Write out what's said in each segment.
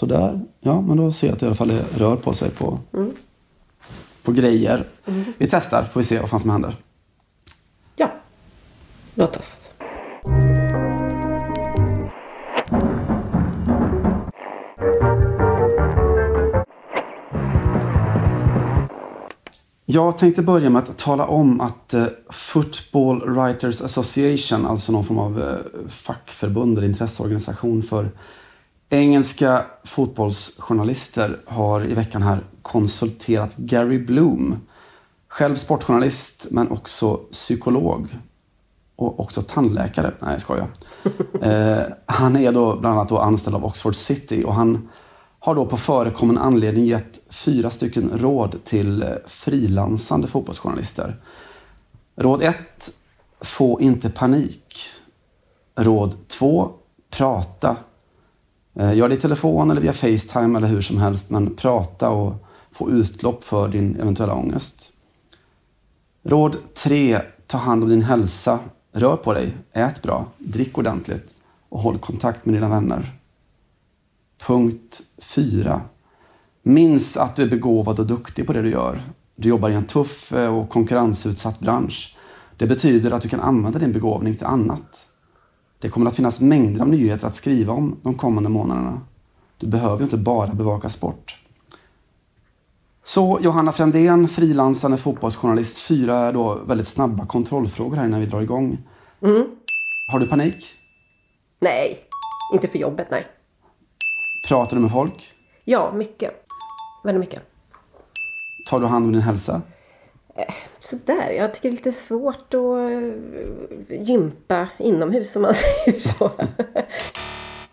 sådär. Ja, men då ser jag att det i alla fall rör på sig på, Mm. på grejer. Vi testar, får vi se vad fan som händer. Ja, låt oss. Jag tänkte börja med att tala om att eh, Football Writers Association, alltså någon form av eh, fackförbund eller intresseorganisation för engelska fotbollsjournalister, har i veckan här konsulterat Gary Bloom. Själv sportjournalist, men också psykolog. Och också tandläkare. Nej, jag skojar. Eh, han är då bland annat då anställd av Oxford City och han har då på förekommen anledning gett fyra stycken råd till eh, frilansande fotbollsjournalister. Råd 1. Få inte panik. Råd 2. Prata. Eh, gör det i telefon eller via Facetime eller hur som helst, men prata och få utlopp för din eventuella ångest. Råd 3. Ta hand om din hälsa. Rör på dig, ät bra, drick ordentligt och håll kontakt med dina vänner. Punkt 4. Minns att du är begåvad och duktig på det du gör. Du jobbar i en tuff och konkurrensutsatt bransch. Det betyder att du kan använda din begåvning till annat. Det kommer att finnas mängder av nyheter att skriva om de kommande månaderna. Du behöver ju inte bara bevaka sport. Så Johanna Frändén, frilansande fotbollsjournalist. Fyra då väldigt snabba kontrollfrågor här innan vi drar igång. Har du panik? Nej, inte för jobbet, nej. Pratar du med folk? Ja, mycket. Väldigt mycket. Tar du hand om din hälsa? Sådär, jag tycker det är lite svårt att eh, gympa inomhus om man säger så.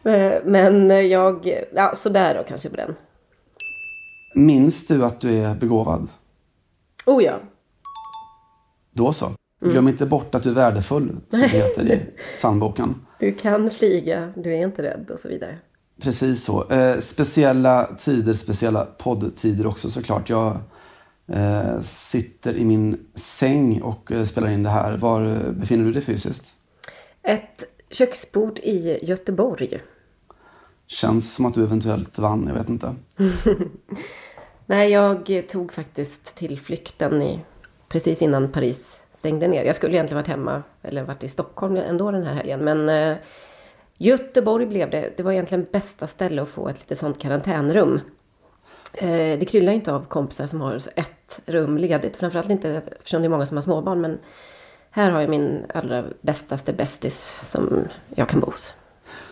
Eh, Men jag, ja sådär då kanske på den. Minns du att du är begåvad? Oh ja, Då så. Glöm inte bort att du är värdefull, som det heter i psalmboken. du kan flyga, du är inte rädd och så vidare. Precis så. Eh, speciella tider, speciella poddtider också såklart. Jag eh, sitter i min säng och eh, spelar in det här. Var eh, befinner du dig fysiskt? Ett köksbord i Göteborg. Känns som att du eventuellt vann, jag vet inte. Nej, jag tog faktiskt tillflykten i, precis innan Paris stängde ner. Jag skulle egentligen varit hemma, eller varit i Stockholm ändå den här helgen. Men eh, Göteborg blev det. Det var egentligen bästa ställe att få ett litet sånt karantänrum. Eh, det kryllar inte av kompisar som har så ett rum ledigt. Framförallt inte eftersom det är många som har småbarn. Men här har jag min allra bästaste bästis som jag kan bo hos.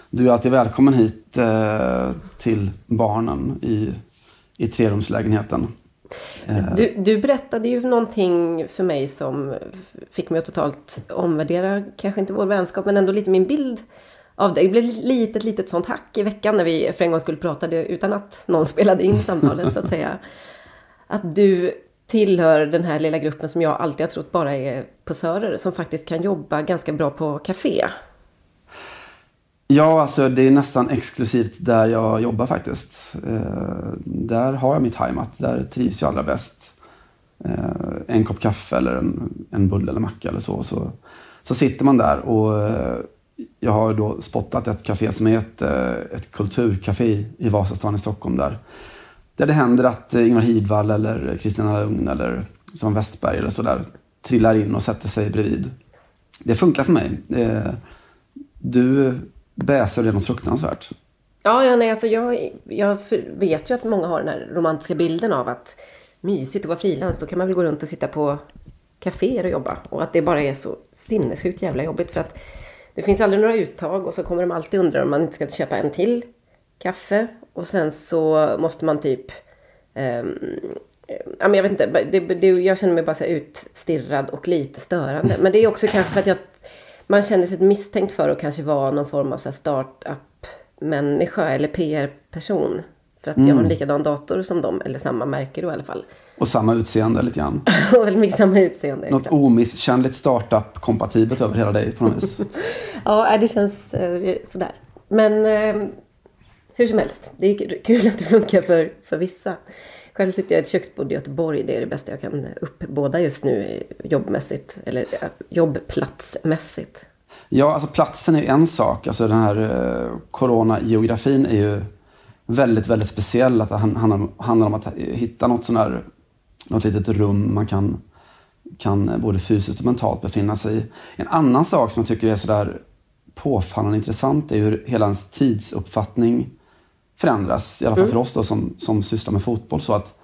Du är alltid välkommen hit eh, till barnen i, i trerumslägenheten. Eh, Du, du berättade ju någonting för mig som fick mig att totalt omvärdera, kanske inte vår vänskap, men ändå lite min bild av dig. Det blev lite, ett litet sånt hack i veckan när vi för en gång skulle prata det utan att någon spelade in samtalet så att säga. Att du tillhör den här lilla gruppen som jag alltid har trott bara är posörer som faktiskt kan jobba ganska bra på café. Ja, alltså det är nästan exklusivt där jag jobbar faktiskt. Eh, där har jag mitt heimat. Där trivs jag allra bäst. Eh, en kopp kaffe eller en, en bulle eller macka eller så, så. Så sitter man där och eh, jag har då spottat ett café som är ett, eh, ett kulturcafé i Vasastan i Stockholm där. Där det händer att eh, Ingvar Hidvall eller Kristina Lugn eller som Westberg eller sådär trillar in och sätter sig bredvid. Det funkar för mig. Eh, du bäser det något fruktansvärt. Ja, ja nej, alltså jag, jag vet ju att många har den här romantiska bilden av att mysigt att vara frilans, då kan man väl gå runt och sitta på kaféer och jobba. Och att det bara är så sinnessjukt jävla jobbigt för att det finns aldrig några uttag och så kommer de alltid undra om man inte ska köpa en till kaffe. Och sen så måste man typ Ja, men jag vet inte, det, det, jag känner mig bara så utstirrad och lite störande. Men det är också kanske för att jag, man känner sig misstänkt för att kanske vara någon form av startup-människa eller PR-person. För att jag har en likadan dator som dem, eller samma märke då i alla fall. Och samma utseende lite grann. Och väldigt mycket samma utseende. Något exakt. omisskännligt startup-kompatibelt över hela dig på något vis. Ja, det känns eh, sådär. Men eh, hur som helst, det är kul att det funkar för, för vissa. Själv sitter jag i ett köksbord i Göteborg. Det är det bästa jag kan uppbåda just nu eh, jobbmässigt. Eller eh, jobbplatsmässigt. Ja, alltså platsen är ju en sak. Alltså den här eh, coronageografin är ju väldigt, väldigt speciell. Att det handlar, handlar om att hitta något sån här, något litet rum man kan, kan både fysiskt och mentalt befinna sig i. En annan sak som jag tycker är sådär påfallande intressant är hur hela ens tidsuppfattning förändras. I alla fall mm. för oss då, som, som sysslar med fotboll. Så att,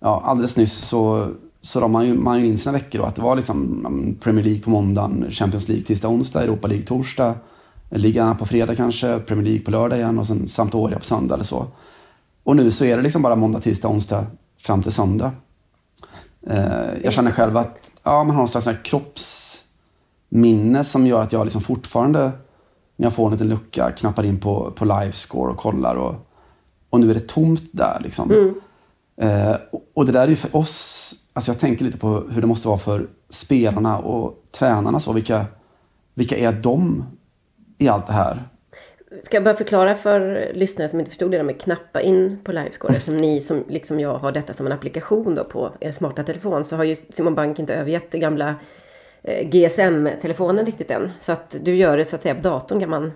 ja, alldeles nyss så, så la man ju, man ju in sina veckor. Då, att det var liksom Premier League på måndagen, Champions League tisdag, onsdag, Europa League torsdag, Ligan på fredag kanske, Premier League på lördag igen och sen Sampdoria på söndag eller så. Och nu så är det liksom bara måndag, tisdag, onsdag fram till söndag. Eh, jag känner själv att ja, man har någon slags kroppsminne som gör att jag liksom fortfarande när jag får en liten lucka knappar in på, på livescore och kollar och, och nu är det tomt där. Liksom. Mm. Eh, och, och det där är ju för oss, alltså jag tänker lite på hur det måste vara för spelarna och tränarna. Så vilka, vilka är de i allt det här? Ska jag bara förklara för lyssnare som inte förstod det där med knappa in på Livescore. Eftersom ni som liksom jag har detta som en applikation då på er smarta telefon så har ju Simon Bank inte övergett det gamla GSM-telefonen riktigt än. Så att du gör det så att säga på datorn kan man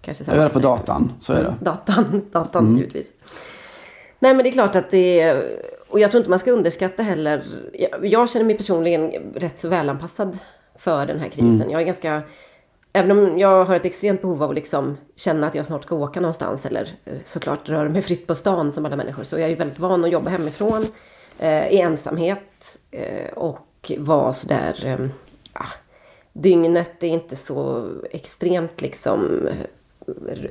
kanske säga. Jag gör det på datan, så är det. Datan, datan mm. givetvis. Nej men det är klart att det är, och jag tror inte man ska underskatta heller. Jag, jag känner mig personligen rätt så välanpassad för den här krisen. Mm. Jag är ganska Även om jag har ett extremt behov av att liksom känna att jag snart ska åka någonstans eller eh, såklart röra mig fritt på stan som alla människor så jag är väldigt van att jobba hemifrån eh, i ensamhet eh, och vara sådär eh, ah, dygnet är inte så extremt liksom eh,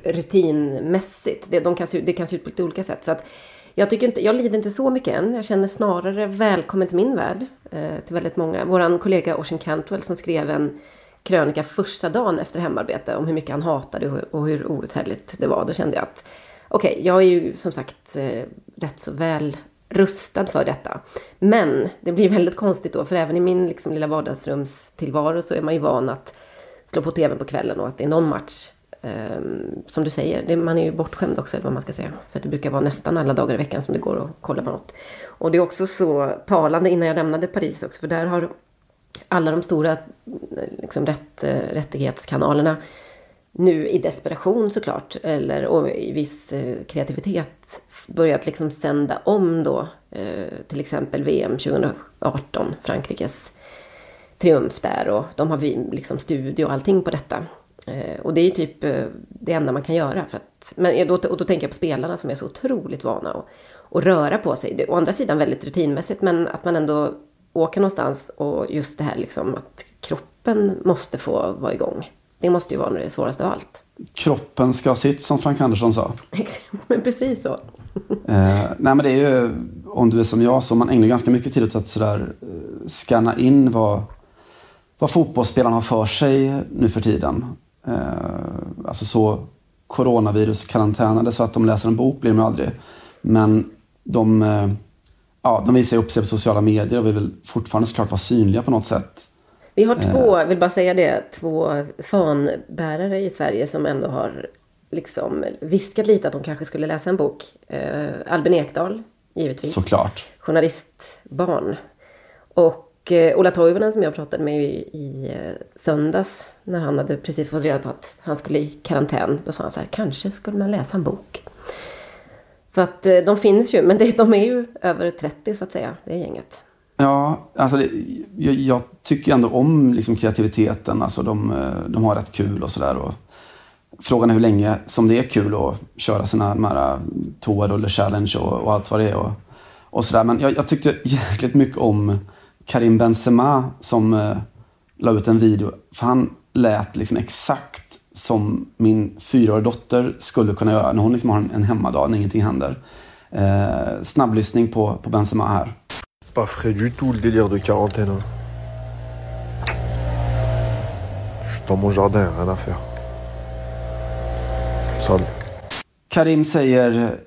rutinmässigt. Det, de kan se, det kan se ut på lite olika sätt. Så att jag, tycker inte, jag lider inte så mycket än. Jag känner snarare välkommen till min värld. Eh, till väldigt många. Vår kollega Ocean Cantwell som skrev en krönika första dagen efter hemarbete om hur mycket han hatade och hur outhärdligt det var. Då kände jag att okej, okay, jag är ju som sagt eh, rätt så väl rustad för detta. Men det blir väldigt konstigt då, för även i min liksom, lilla vardagsrumstillvaro så är man ju van att slå på tvn på kvällen och att det är någon match. Um, som du säger, det, man är ju bortskämd också, eller vad man ska säga. För att det brukar vara nästan alla dagar i veckan som det går att kolla på något. Och det är också så talande innan jag lämnade Paris också, för där har alla de stora liksom, rätt, eh, rättighetskanalerna nu i desperation såklart, eller och i viss eh, kreativitet börjat liksom sända om då eh, till exempel VM 2018, Frankrikes triumf där och de har vi liksom studio och allting på detta. Eh, och det är typ det enda man kan göra. För att, men då, och då tänker jag på spelarna som är så otroligt vana att, att röra på sig. Det, å andra sidan väldigt rutinmässigt men att man ändå åker någonstans och just det här liksom att kroppen måste få vara igång. Det måste ju vara det svåraste av allt. Kroppen ska ha sitt som Frank Andersson sa. men precis så. eh, nej men det är ju, om du är som jag, så man ägnar ganska mycket tid åt att sådär eh, scanna in vad, vad fotbollsspelarna har för sig nu för tiden. Eh, alltså så coronaviruskarantänade så att de läser en bok blir de aldrig. Men de eh, ja, de visar upp sig på sociala medier och vill fortfarande såklart vara synliga på något sätt. Vi har två, eh. vill bara säga det, två fanbärare i Sverige som ändå har liksom viskat lite att de kanske skulle läsa en bok. Eh, Albin Ekdal, givetvis. Såklart. Journalistbarn. Och eh, Ola Toivonen som jag pratade med i, i eh, söndags när han hade precis fått reda på att han skulle i karantän. Då sa han så här, kanske skulle man läsa en bok. Så att eh, de finns ju, men det, de är ju över 30 så att säga, det är gänget. Ja, alltså det, jag, jag, tycker ändå om liksom kreativiteten. Alltså de, eh, de har rätt kul och sådär. Frågan är hur länge som det är kul att köra sina de här toarulle challenge och, och, allt vad det är. Och, och sådär. Men jag, jag, tyckte jäkligt mycket om Karim Benzema som eh, la ut en video. För han lät liksom exakt som min fyraåriga dotter skulle kunna göra när hon liksom har en hemmadag när ingenting händer. Eh, snabblyssning på, på Benzema här. Pas frais du tout le délire de quarantaine. Hein. Je suis dans mon jardin, rien à faire. Sale. Karim säger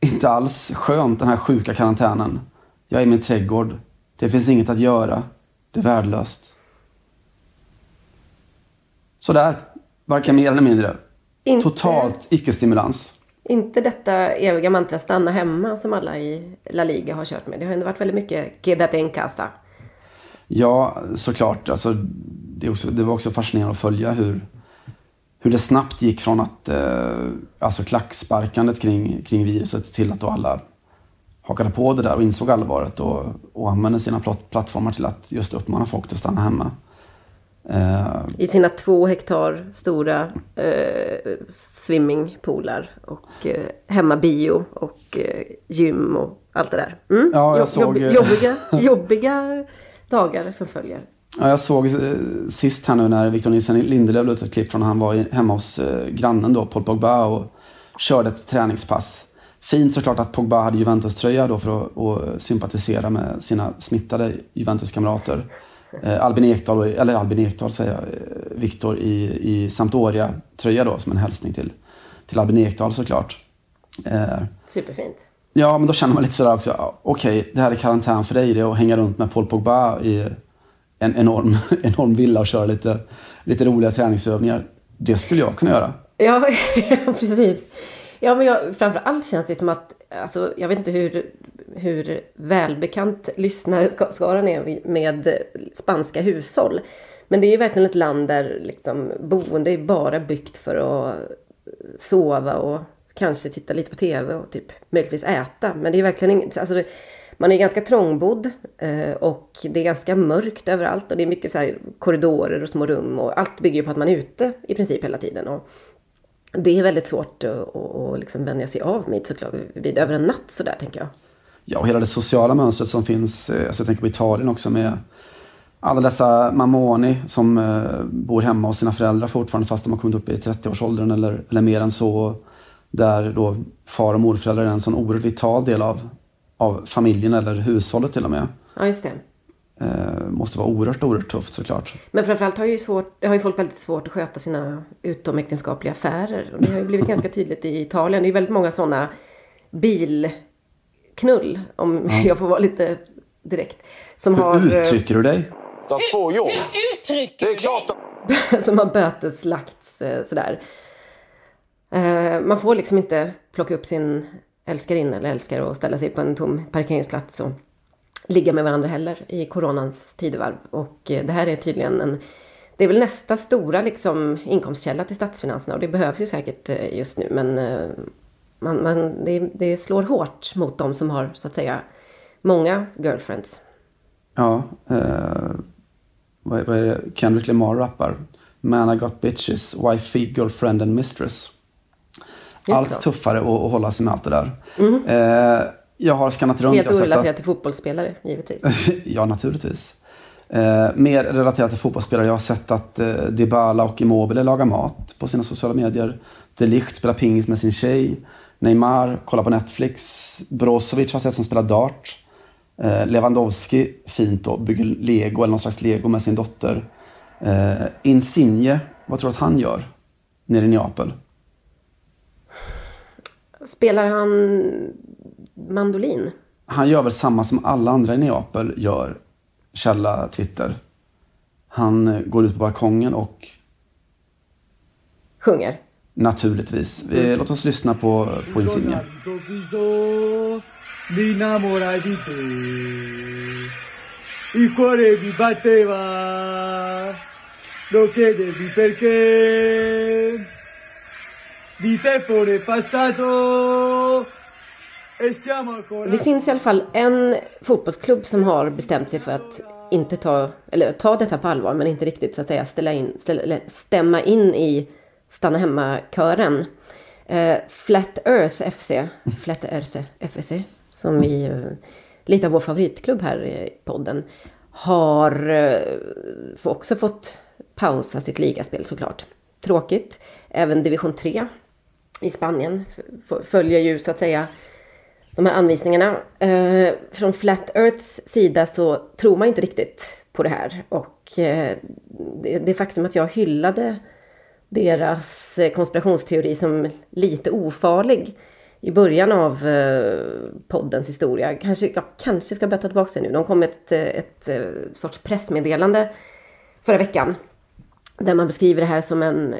inte alls skönt den här sjuka karantänen. Jag är i min trädgård. Det finns inget att göra. Det är värdelöst. Sådär. Varken mer eller mindre. Inte, Totalt icke-stimulans. Inte detta eviga mantra stanna hemma som alla i La Liga har kört med. Det har ändå varit väldigt mycket quédate en casa. Ja, såklart. Alltså, det, också, det var också fascinerande att följa hur, hur det snabbt gick från att, eh, alltså klacksparkandet kring, kring viruset till att då alla hakade på det där och insåg allvaret och, och använde sina plattformar till att just uppmana folk att stanna hemma. Eh, I sina två hektar stora eh, swimmingpoolar och eh, hemmabio och gym och allt det där. Mm? Ja, jag såg... Jobb, jobbiga, jobbiga dagar som följer. Ja, jag såg sist här nu när Victor Nilsson Lindelöf la ut ett klipp från när han var hemma hos grannen då, Paul Pogba och körde ett träningspass. Fint såklart att Pogba hade Juventus-tröja då för att, att sympatisera med sina smittade Juventus-kamrater. Eh, Albin Ekdal, eller Albin Ekdal säger jag, eh, Viktor i, i Sampdoria-tröja då som en hälsning till, till Albin Ekdal såklart. Eh, Superfint. Ja, men då känner man lite sådär också, okej, okay, det här är karantän för dig det att hänga runt med Paul Pogba i en enorm, enorm villa och köra lite, lite roliga träningsövningar. Det skulle jag kunna göra. Ja, precis. Ja, men jag, framför allt känns det som att, alltså, jag vet inte hur, hur välbekant lyssnarskaran är med spanska hushåll. Men det är ju verkligen ett land där liksom, boende är bara byggt för att sova och kanske titta lite på TV och typ möjligtvis äta. Men det är verkligen inget, alltså det, man är ganska trångbodd eh, och det är ganska mörkt överallt och det är mycket så här korridorer och små rum och allt bygger på att man är ute i princip hela tiden. Och det är väldigt svårt att, att liksom vänja sig av med såklart vid över en natt sådär tänker jag. Ja, och hela det sociala mönstret som finns, eh, alltså jag tänker på Italien också med alla dessa mamoni som eh, bor hemma hos sina föräldrar fortfarande fast de har kommit upp i 30-årsåldern eller, eller mer än så. Där då far och morföräldrar är en sån oerhört vital del av, av familjen eller hushållet till och med. Ja, just det. Eh, måste vara oerhört, oerhört tufft såklart. Men framförallt har ju, svårt, har ju folk väldigt svårt att sköta sina utomäktenskapliga affärer. Och det har ju blivit ganska tydligt i Italien. Det är väldigt många sådana bilknull, om ja. jag får vara lite direkt. Som Hur har, uttrycker du dig? Att få jobb. Hur uttrycker det är klart. som har böteslagts eh, sådär. Eh, man får liksom inte plocka upp sin älskarinna eller älskare och ställa sig på en tom parkeringsplats och ligga med varandra heller i coronans tidevarv. Och eh, det här är tydligen en det är väl nästa stora liksom, inkomstkälla till statsfinanserna och det behövs ju säkert eh, just nu. Men man, man, det, det, slår hårt mot de som har så att säga många girlfriends. Ja, eh, vad, vad är det Kendrick Lamar rappar? Man I got bitches, wife, girlfriend and mistress allt tuffare att, att hålla sig med allt det där. Mm. Eh, jag har skannat runt. Helt orelaterat till fotbollsspelare, givetvis. ja, naturligtvis. Eh, mer relaterat till fotbollsspelare. Jag har sett att eh, Dybala och Immobile lagar mat på sina sociala medier. De Ligt spelar pingis med sin tjej. Neymar kollar på Netflix. Brozovic har sett som spelar dart. Eh, Lewandowski, fint då, bygger lego eller någon slags lego med sin dotter. Eh, Insigne, vad tror du att han gör nere i Neapel? Spelar han mandolin? Han gör väl samma som alla andra i Neapel gör. Källa Twitter. Han eh, går ut på balkongen och... Sjunger? Naturligtvis. Mm. Låt oss lyssna på, på Insigne. Il cuore mi batteva, lo chiedevi perché det finns i alla fall en fotbollsklubb som har bestämt sig för att inte ta, eller ta detta på allvar men inte riktigt så att säga ställa in, ställa, stämma in i stanna hemma-kören. Eh, Flat Earth FC, Flat Earth FC, som vi, eh, lite av vår favoritklubb här i podden, har eh, också fått pausa sitt ligaspel såklart. Tråkigt. Även division 3 i Spanien följer ju så att säga de här anvisningarna. Eh, från Flat Earths sida så tror man inte riktigt på det här. Och eh, det, det faktum att jag hyllade deras eh, konspirationsteori som lite ofarlig i början av eh, poddens historia. Kanske, jag kanske ska börja ta tillbaka det nu. De kom med ett, eh, ett, ett sorts pressmeddelande förra veckan. Där man beskriver det här som en,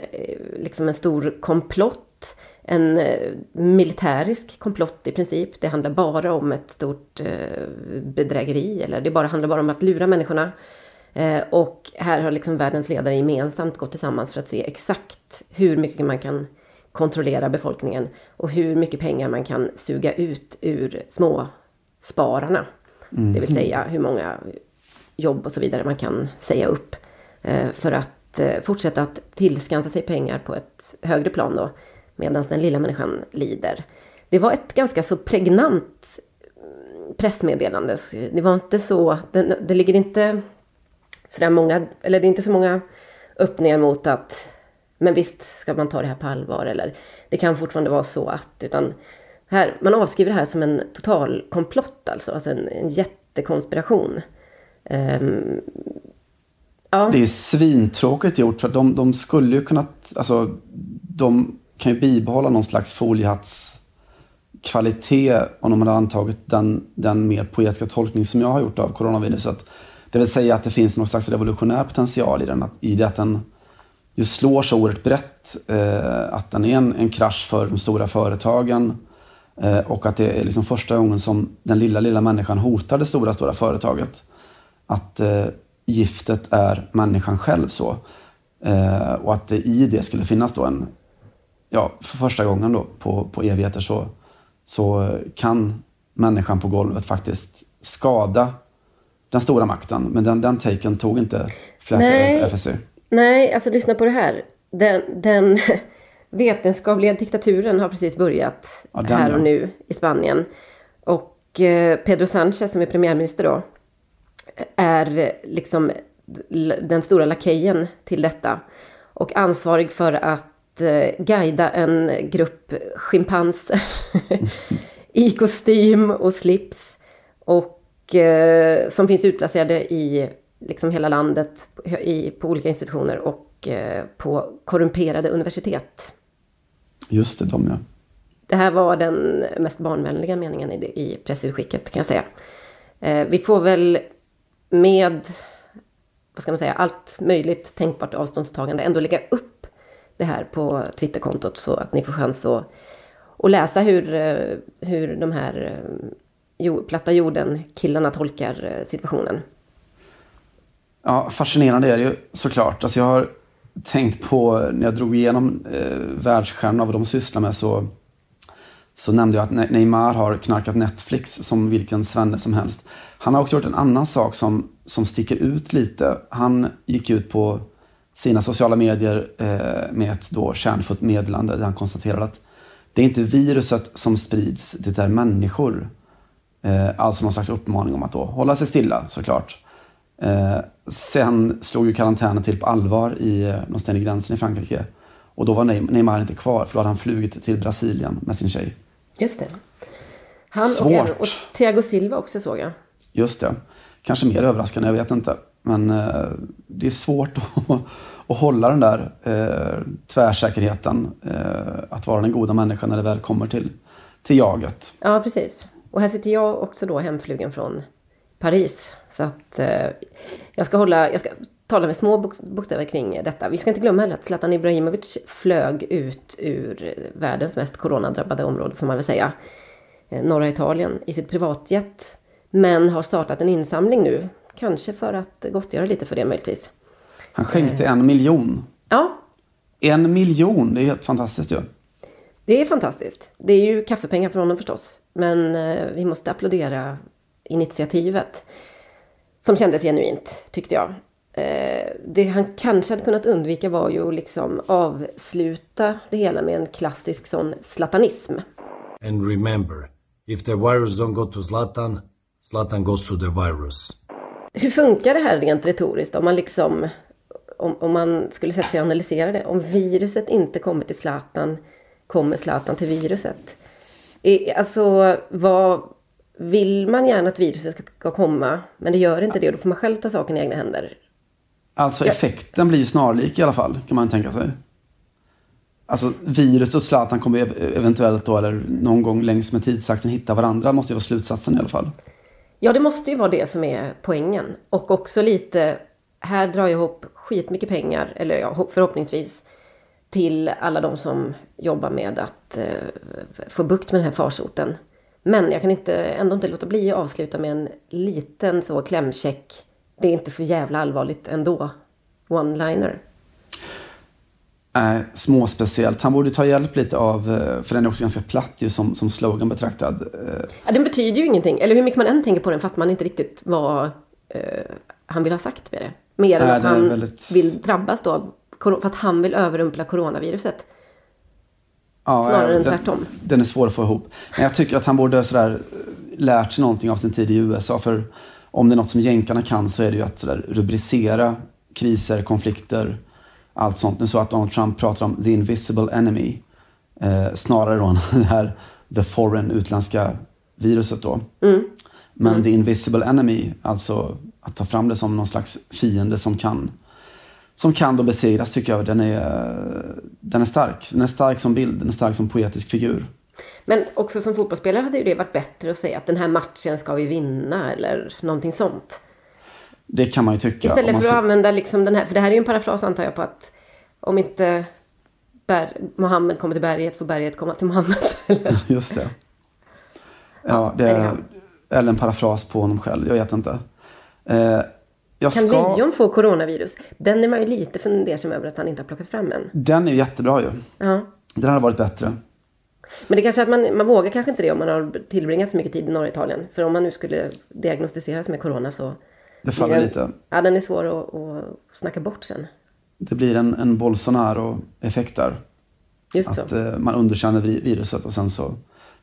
liksom en stor komplott en militärisk komplott i princip. Det handlar bara om ett stort bedrägeri eller det bara handlar bara om att lura människorna. Eh, och här har liksom världens ledare gemensamt gått tillsammans för att se exakt hur mycket man kan kontrollera befolkningen och hur mycket pengar man kan suga ut ur småspararna. Mm. Det vill säga hur många jobb och så vidare man kan säga upp eh, för att eh, fortsätta att tillskansa sig pengar på ett högre plan då medan den lilla människan lider. Det var ett ganska så pregnant pressmeddelande. Det var inte så, det, det ligger inte sådär många, eller det är inte så många öppningar mot att men visst ska man ta det här på allvar eller det kan fortfarande vara så att utan här, man avskriver det här som en total komplott alltså, alltså en, en jättekonspiration. Um, ja. Det är svintråkigt gjort för de, de skulle ju kunna, alltså de kan ju bibehålla någon slags foliehattskvalitet om de hade antagit den, den mer poetiska tolkning som jag har gjort av coronaviruset. Det vill säga att det finns någon slags revolutionär potential i den, i det att den just slår så oerhört brett. Eh, att den är en, en krasch för de stora företagen eh, och att det är liksom första gången som den lilla, lilla människan hotar det stora, stora företaget. Att eh, giftet är människan själv så. Eh, och att det i det skulle finnas då en, ja, för första gången då på, på evigheter så, så kan människan på golvet faktiskt skada den stora makten. Men den, den taken tog inte Flätor FSC. Nej, alltså lyssna på det här. Den, den vetenskapliga diktaturen har precis börjat ja, här och nu i Spanien. Och eh, Pedro Sánchez som är premiärminister då är liksom den stora lakejen till detta. Och ansvarig för att eh, guida en grupp schimpanser i kostym och slips. Och som finns utplacerade i liksom hela landet i, på olika institutioner och eh, på korrumperade universitet. Just det, de ja. Det här var den mest barnvänliga meningen i, i pressutskicket kan jag säga. Eh, vi får väl med, vad ska man säga, allt möjligt tänkbart avståndstagande ändå lägga upp det här på Twitterkontot så att ni får chans att, att läsa hur, eh, hur de här platta jorden-killarna tolkar eh, situationen. Ja, fascinerande är det ju såklart. Alltså jag har tänkt på, när jag drog igenom eh, världsstjärnorna, vad de sysslar med, så, så nämnde jag att Neymar har knarkat Netflix som vilken svenne som helst. Han har också gjort en annan sak som, som sticker ut lite. Han gick ut på sina sociala medier eh, med ett då kärnfullt meddelande där han konstaterade att det är inte viruset som sprids, det är människor. Eh, alltså någon slags uppmaning om att då hålla sig stilla såklart. Eh, sen slog ju karantänen till på allvar i eh, någonstans i gränsen i Frankrike. Och då var Neymar inte kvar för då hade han flugit till Brasilien med sin tjej. Just det. Han Svårt. Och, och Thiago Silva också såg jag. Just det. Kanske mer överraskande, jag vet inte. Men eh, det är svårt att, att hålla den där eh, tvärsäkerheten. Eh, att vara den goda människan när det väl kommer till, till jaget. Ja, precis. Och här sitter jag också då hemflugen från Paris. Så att eh, jag ska hålla, jag ska tala med små bokstäver kring detta. Vi ska inte glömma heller att Zlatan Ibrahimovic flög ut ur världens mest coronadrabbade område får man väl säga. Eh, norra Italien i sitt privatjet. Men har startat en insamling nu. Kanske för att gottgöra lite för det möjligtvis. Han skänkte en miljon. Ja. En miljon, det är helt fantastiskt ju. Det är fantastiskt. Det är ju kaffepengar för honom förstås. Men eh, vi måste applådera initiativet. Som kändes genuint, tyckte jag. Eh, det han kanske hade kunnat undvika var ju att liksom avsluta det hela med en klassisk sån slatanism. And remember, if the virus don't go to Zlatan, Zlatan goes to the virus. Hur funkar det här rent retoriskt om man liksom om, om man skulle sätta sig och analysera det. Om viruset inte kommer till Zlatan, kommer Zlatan till viruset? Alltså, vad, vill man gärna att viruset ska komma, men det gör inte det och då får man själv ta saken i egna händer. Alltså effekten blir snarlik i alla fall, kan man tänka sig. Alltså viruset och Zlatan kommer eventuellt då, eller någon gång längs med tidsaxeln hitta varandra, måste ju vara slutsatsen i alla fall. Ja, det måste ju vara det som är poängen. Och också lite, här drar jag ihop skitmycket pengar, eller ja, förhoppningsvis, till alla de som jobbar med att eh, få bukt med den här farsoten. Men jag kan inte, ändå inte låta bli att avsluta med en liten så klämkäck det är inte så jävla allvarligt ändå. One-liner. Nej, småspeciellt. Han borde ta hjälp lite av, eh, för den är också ganska platt ju som, som slogan betraktad. Eh, Ja, den betyder ju ingenting. Eller hur mycket man än tänker på den fattar man inte riktigt vad eh, han vill ha sagt med det. Mer än Nej, att han väldigt- vill drabbas då av för att han vill överrumpla coronaviruset. Ja, Snarare eh, än den, tvärtom. Den är svår att få ihop. Men jag tycker att han borde sådär, eh, lärt sig någonting av sin tid i USA. För om det är något som jänkarna kan så är det ju att sådär, rubricera kriser, konflikter, allt sånt. Nu så att Donald Trump pratar om the invisible enemy. Eh, snarare då än det här the foreign, utländska viruset då. Mm. Men the invisible enemy, alltså att ta fram det som någon slags fiende som kan som kan då besegras tycker jag. Den är, den är stark. Den är stark som bild, den är stark som poetisk figur. Men också som fotbollsspelare hade ju det varit bättre att säga att den här matchen ska vi vinna eller någonting sånt. Det kan man ju tycka. Istället för att använda liksom den här, för det här är ju en parafras antar jag på att om inte Ber- Mohammed kommer till berget får berget komma till Mohammed. Eller? Just det. Ja, det är eller en parafras på honom själv. Jag vet inte. Eh, jag Kan ska, lejon få coronavirus? Den är man ju lite fundersam över att han inte har plockat fram än. Den är ju jättebra ju. Ja. Den hade varit bättre. Men det kanske att man, man vågar kanske inte det om man har tillbringat så mycket tid i norra Italien. För om man nu skulle diagnostiseras med corona så... Det faller den- lite. Ja, den är svår att, att snacka bort sen. Det blir en, en Bolsonaro-effekt där. Just så. Att eh, man underkänner vi- viruset och sen så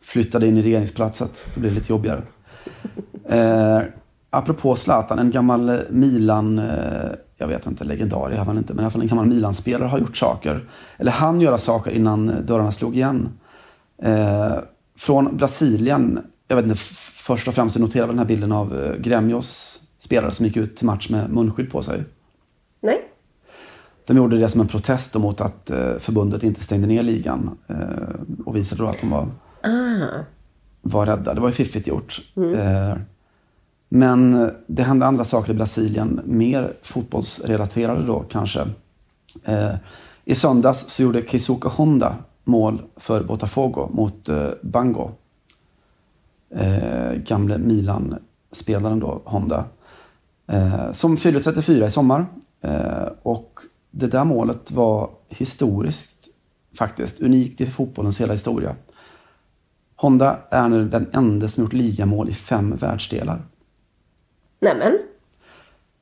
flyttar det in i regeringspalatset. Det blir lite jobbigare. Eh, apropå Zlatan, en gammal eh, Milan, eh, jag vet inte, legendar är han inte, men i alla fall en gammal Milan-spelare har gjort saker. Eller han göra saker innan eh, dörrarna slog igen. Eh, från Brasilien, jag vet inte, först och främst noterar den här bilden av Gremjos spelare som gick ut till match med munskydd på sig. Nej? De gjorde det som en protest mot att förbundet inte stängde ner ligan eh, och visade då att de var, Ah. var rädda. Det var ju fiffigt gjort. Eh, men eh, det hände andra saker i Brasilien, mer fotbollsrelaterade då kanske. Eh, I söndags så gjorde Kisuke Honda mål för Botafogo mot eh, Bango. Eh, gamle Milan-spelaren då, Honda. Eh, som fyllde 34 i sommar. Eh, och det där målet var historiskt faktiskt. Unikt i fotbollens hela historia. Honda är nu den enda som gjort ligamål i fem världsdelar. Nämen.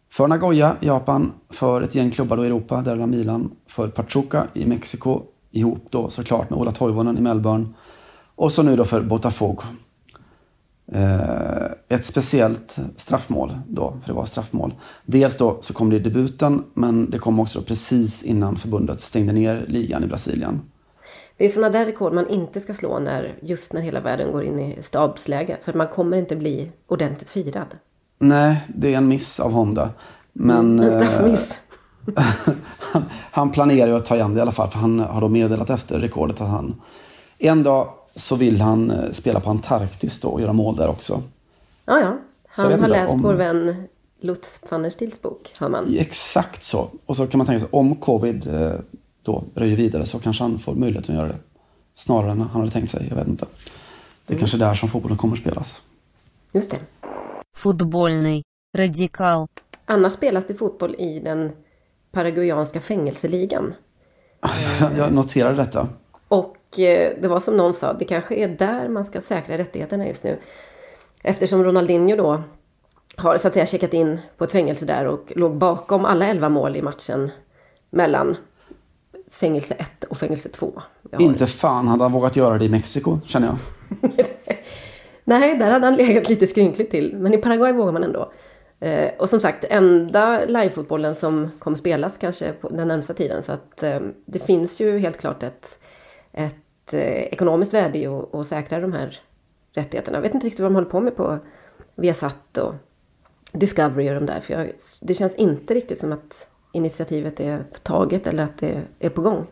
För Nagoya i Japan, för ett gäng klubbar då i Europa, däribland Milan, för Pachuca i Mexiko, ihop då såklart med Ola Toivonen i Melbourne. Och så nu då för Botafogo. Eh, ett speciellt straffmål då, för det var straffmål. Dels då så kom det i debuten, men det kom också precis innan förbundet stängde ner ligan i Brasilien. Det är sådana där rekord man inte ska slå när, just när hela världen går in i stabsläge. För man kommer inte bli ordentligt firad. Nej, det är en miss av Honda. Men, En eh, straffmiss. han, han planerar ju att ta igen det i alla fall. För han har då meddelat efter rekordet att han en dag så vill han eh, spela på Antarktis då och göra mål där också. Ja, ja. Han har inte läst om- vår vän Lutz van der Stils bok, hör man. Exakt så. Och så kan man tänka sig om covid eh, då röjer vidare så kanske han får möjlighet att göra det. Snarare än han hade tänkt sig. Jag vet inte. Det är kanske där som fotbollen kommer att spelas. Just det. Fotbollny, radikal. Annars spelas det fotboll i den paraguayanska fängelseligan. Jag noterade detta. Och eh, det var som någon sa, det kanske är där man ska säkra rättigheterna just nu. Eftersom Ronaldinho då har så att säga checkat in på ett fängelse där och låg bakom alla elva mål i matchen mellan fängelse 1 och fängelse 2. Inte fan hade han vågat göra det i Mexiko, känner jag. Nej, där hade han legat lite skrynkligt till. Men i Paraguay vågar man ändå. Eh, och som sagt, enda livefotbollen som kommer spelas kanske på den närmsta tiden. Så att eh, det finns ju helt klart ett, ett eh, ekonomiskt värde i att, att säkra de här rättigheterna. Jag vet inte riktigt vad de håller på med på Viasat och Discovery och de där. För jag, det känns inte riktigt som att initiativet är taget eller att det är på gång.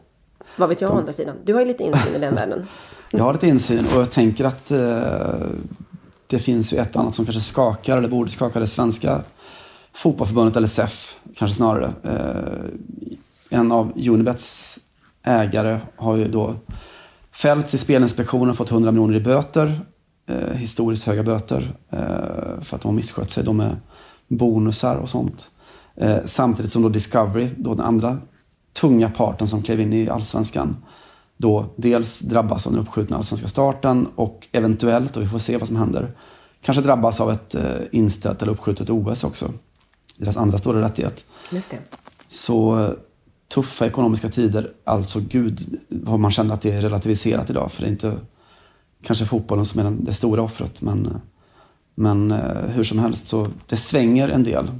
Vad vet jag å andra sidan? Du har ju lite insyn i den världen. Jag har lite insyn och jag tänker att eh, det finns ju ett annat som kanske skakar, eller borde skaka det svenska fotbollförbundet, eller SEF kanske snarare. Eh, en av Unibets ägare har ju då fällts i Spelinspektionen och fått 100 miljoner i böter. Eh, historiskt höga böter. Eh, för att de har misskött sig då med bonusar och sånt. Eh, samtidigt som då Discovery, då den andra tunga parten som klev in i allsvenskan, då dels drabbas av den uppskjutna allsvenska starten och eventuellt, och vi får se vad som händer, kanske drabbas av ett eh, inställt eller uppskjutet OS också. Deras andra stora rättighet. Just det. Så eh, tuffa ekonomiska tider, alltså gud vad man känner att det är relativiserat idag. För det är inte kanske fotbollen som är den- det stora offret. Men, eh, men hur som helst så det svänger en del.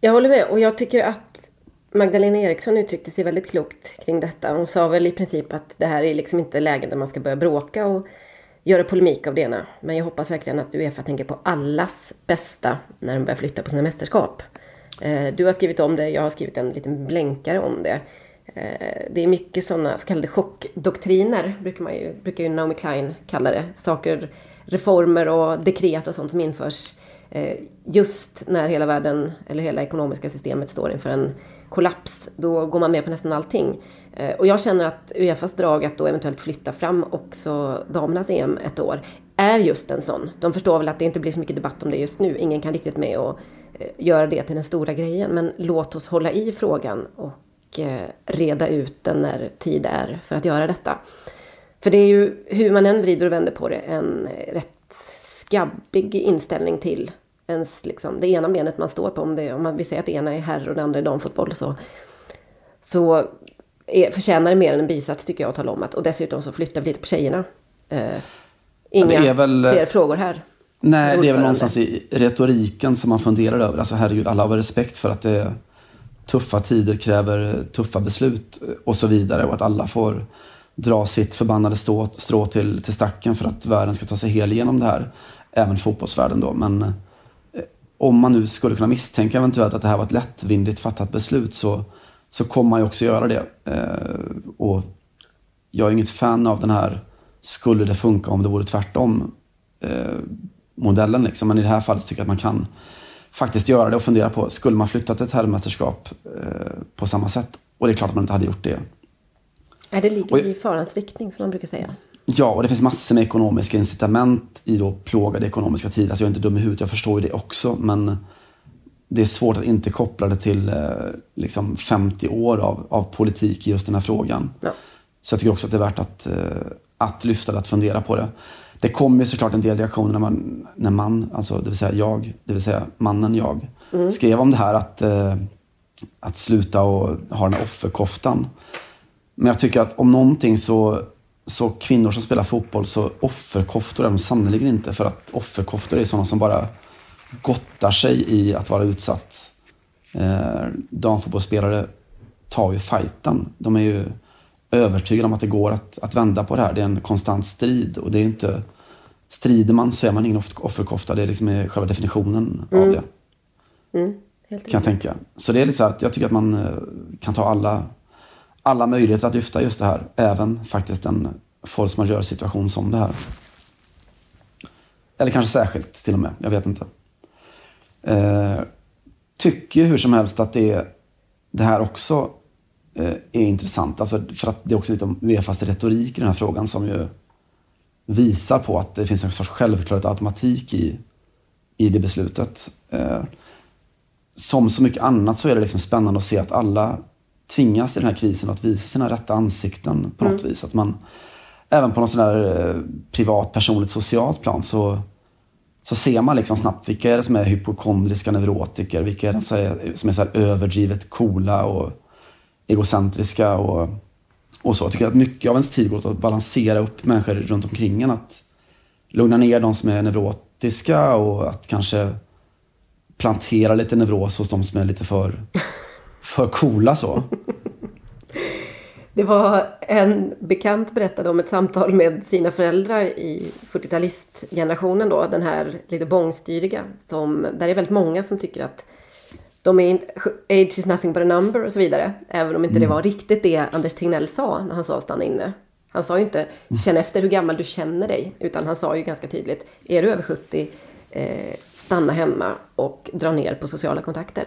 Jag håller med och jag tycker att Magdalena Eriksson uttryckte sig väldigt klokt kring detta. Hon sa väl i princip att det här är liksom inte lägen där man ska börja bråka och göra polemik av det ena. Men jag hoppas verkligen att Uefa tänker på allas bästa när de börjar flytta på sina mästerskap. Eh, du har skrivit om det, jag har skrivit en liten blänkare om det. Eh, det är mycket sådana så kallade chockdoktriner, brukar, man ju, brukar ju Naomi Klein kalla det. Saker, reformer och dekret och sånt som införs eh, just när hela världen, eller hela ekonomiska systemet står inför en kollaps. Då går man med på nästan allting. Eh, och jag känner att Uefas drag att då eventuellt flytta fram också damernas EM ett år är just en sån. De förstår väl att det inte blir så mycket debatt om det just nu. Ingen kan riktigt med och eh, göra det till den stora grejen. Men låt oss hålla i frågan och eh, reda ut den när tid är för att göra detta. För det är ju, hur man än vrider och vänder på det, en rätt skabbig inställning till ens, liksom, det ena benet man står på. Om, det, om man vill säga att det ena är herr och det andra är damfotboll så, så är, förtjänar det mer än en bisats tycker jag att tala om att. Och dessutom så flyttar vi lite på tjejerna. Eh, inga det är väl- fler frågor här. Nej, det är väl någonstans i retoriken som man funderar över. Alltså herregud, alla har respekt för att det är tuffa tider kräver tuffa beslut och så vidare. Och att alla får dra sitt förbannade strå, strå till, till stacken för att världen ska ta sig hel igenom det här. Även fotbollsvärlden då. Men eh, om man nu skulle kunna misstänka eventuellt att det här var ett lättvindigt fattat beslut så, så kommer man ju också göra det. Eh, och jag är inget fan av den här skulle det funka om det vore tvärtom eh, modellen. Liksom. Men i det här fallet tycker jag att man kan faktiskt göra det och fundera på, skulle man flyttat ett herrmästerskap eh, på samma sätt? Och det är klart att man inte hade gjort det. Nej, det ligger i farans riktning som man brukar säga. Ja, och det finns massor med ekonomiska incitament i då plågade ekonomiska tider. Alltså jag är inte dum i huvudet, jag förstår ju det också. Men det är svårt att inte koppla det till eh, liksom 50 år av, av politik i just den här frågan. Ja. Så jag tycker också att det är värt att, eh, att lyfta det, att fundera på det. Det kommer ju såklart en del reaktioner när man, när man, alltså det vill säga jag, det vill säga mannen jag, skrev om det här att, eh, att sluta och ha den här offerkoftan. Men jag tycker att om någonting så, så kvinnor som spelar fotboll så offerkoftor är de sannerligen inte. För att offerkoftor är sådana som bara gottar sig i att vara utsatt. Eh, damfotbollsspelare tar ju fighten. De är ju övertygade om att det går att, att vända på det här. Det är en konstant strid och det är inte... Strider man så är man ingen off- offerkofta. Det är liksom är själva definitionen av det. Mm, helt Kan jag tänka. Så det är lite så här att jag tycker att man eh, kan ta alla, alla möjligheter att lyfta just det här. Även faktiskt en force majeure situation som det här. Eller kanske särskilt till och med. Jag vet inte. Eh, tycker ju hur som helst att det, det här också eh, är intressant. Alltså för att det är också lite om Uefas retorik i den här frågan som ju visar på att det finns en sorts självklarhet och automatik i, i det beslutet. Eh, som så mycket annat så är det liksom spännande att se att alla tvingas i den här krisen att visa sina rätta ansikten på något vis. Att man, även på något sån där eh, privat, personligt, socialt plan så, så ser man liksom snabbt vilka är det som är hypokondriska neurotiker, vilka är det som är, som är så överdrivet coola och egocentriska och, och så. Jag tycker att mycket av ens tid går åt att balansera upp människor runt omkring en. Att lugna ner de som är neurotiska och att kanske plantera lite neuros hos de som är lite för, för coola så. Det var en bekant berättade om ett samtal med sina föräldrar i 40-talistgenerationen då, den här lite bångstyriga. Som, där det är väldigt många som tycker att de är inte, age is nothing but a number och så vidare. Även om inte det var riktigt det Anders Tegnell sa när han sa stanna inne. Han sa ju inte känn efter hur gammal du känner dig. Utan han sa ju ganska tydligt, är du över 70, eh, stanna hemma och dra ner på sociala kontakter.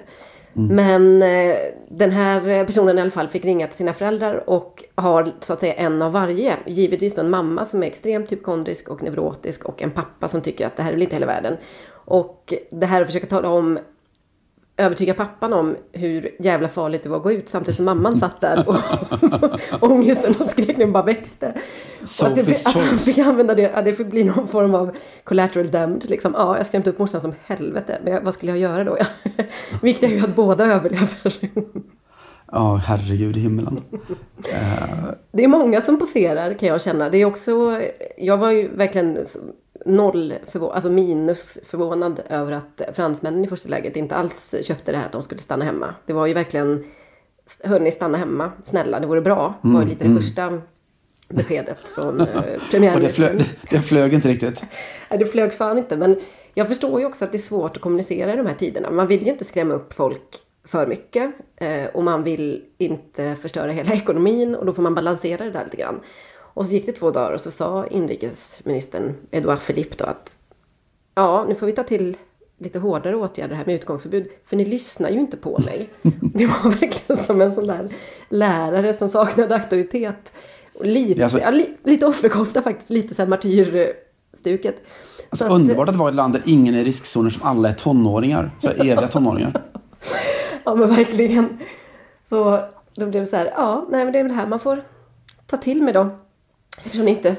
Mm. Men eh, den här personen i alla fall fick ringa till sina föräldrar och har så att säga en av varje. Givetvis då en mamma som är extremt hypokondrisk och neurotisk och en pappa som tycker att det här är väl inte hela världen. Och det här att försöka tala om övertyga pappan om hur jävla farligt det var att gå ut samtidigt som mamman satt där och ångesten och skräcken bara växte. Att, det, att han fick använda det, ja, det fick bli någon form av collateral damage. Liksom. Ja, jag skrämde upp morsan som helvete, men jag, vad skulle jag göra då? Viktigt är ju att båda överlever. Ja, herregud i himlen. Det är många som poserar kan jag känna. Det är också, jag var ju verkligen noll, förvå- alltså minus förvånad över att fransmännen i första läget inte alls köpte det här att de skulle stanna hemma. Det var ju verkligen, hörni stanna hemma, snälla, det vore bra. Det var ju lite det första beskedet från eh, Och det premiärministern. flög, det flög inte riktigt. Nej, det flög fan inte. Men jag förstår ju också att det är svårt att kommunicera i de här tiderna. Man vill ju inte skrämma upp folk för mycket. Eh, och man vill inte förstöra hela ekonomin. Och då får man balansera det där lite grann. Och så gick det två dagar och så sa inrikesministern Edouard Philippe då att ja, nu får vi ta till lite hårdare åtgärder här med utgångsförbud. För ni lyssnar ju inte på mig. Det var verkligen som en sån där lärare som saknade auktoritet. Och lite, alltså- ja, li, lite offerkofta faktiskt, lite så här martyrstuket. Alltså, Så att- underbart att vara i ett land där ingen är i riskzoner som alla är tonåringar. Så eviga tonåringar. Ja men verkligen. Så då blev det så här, ja, nej men det är väl här man får ta till mig då. Eftersom ni inte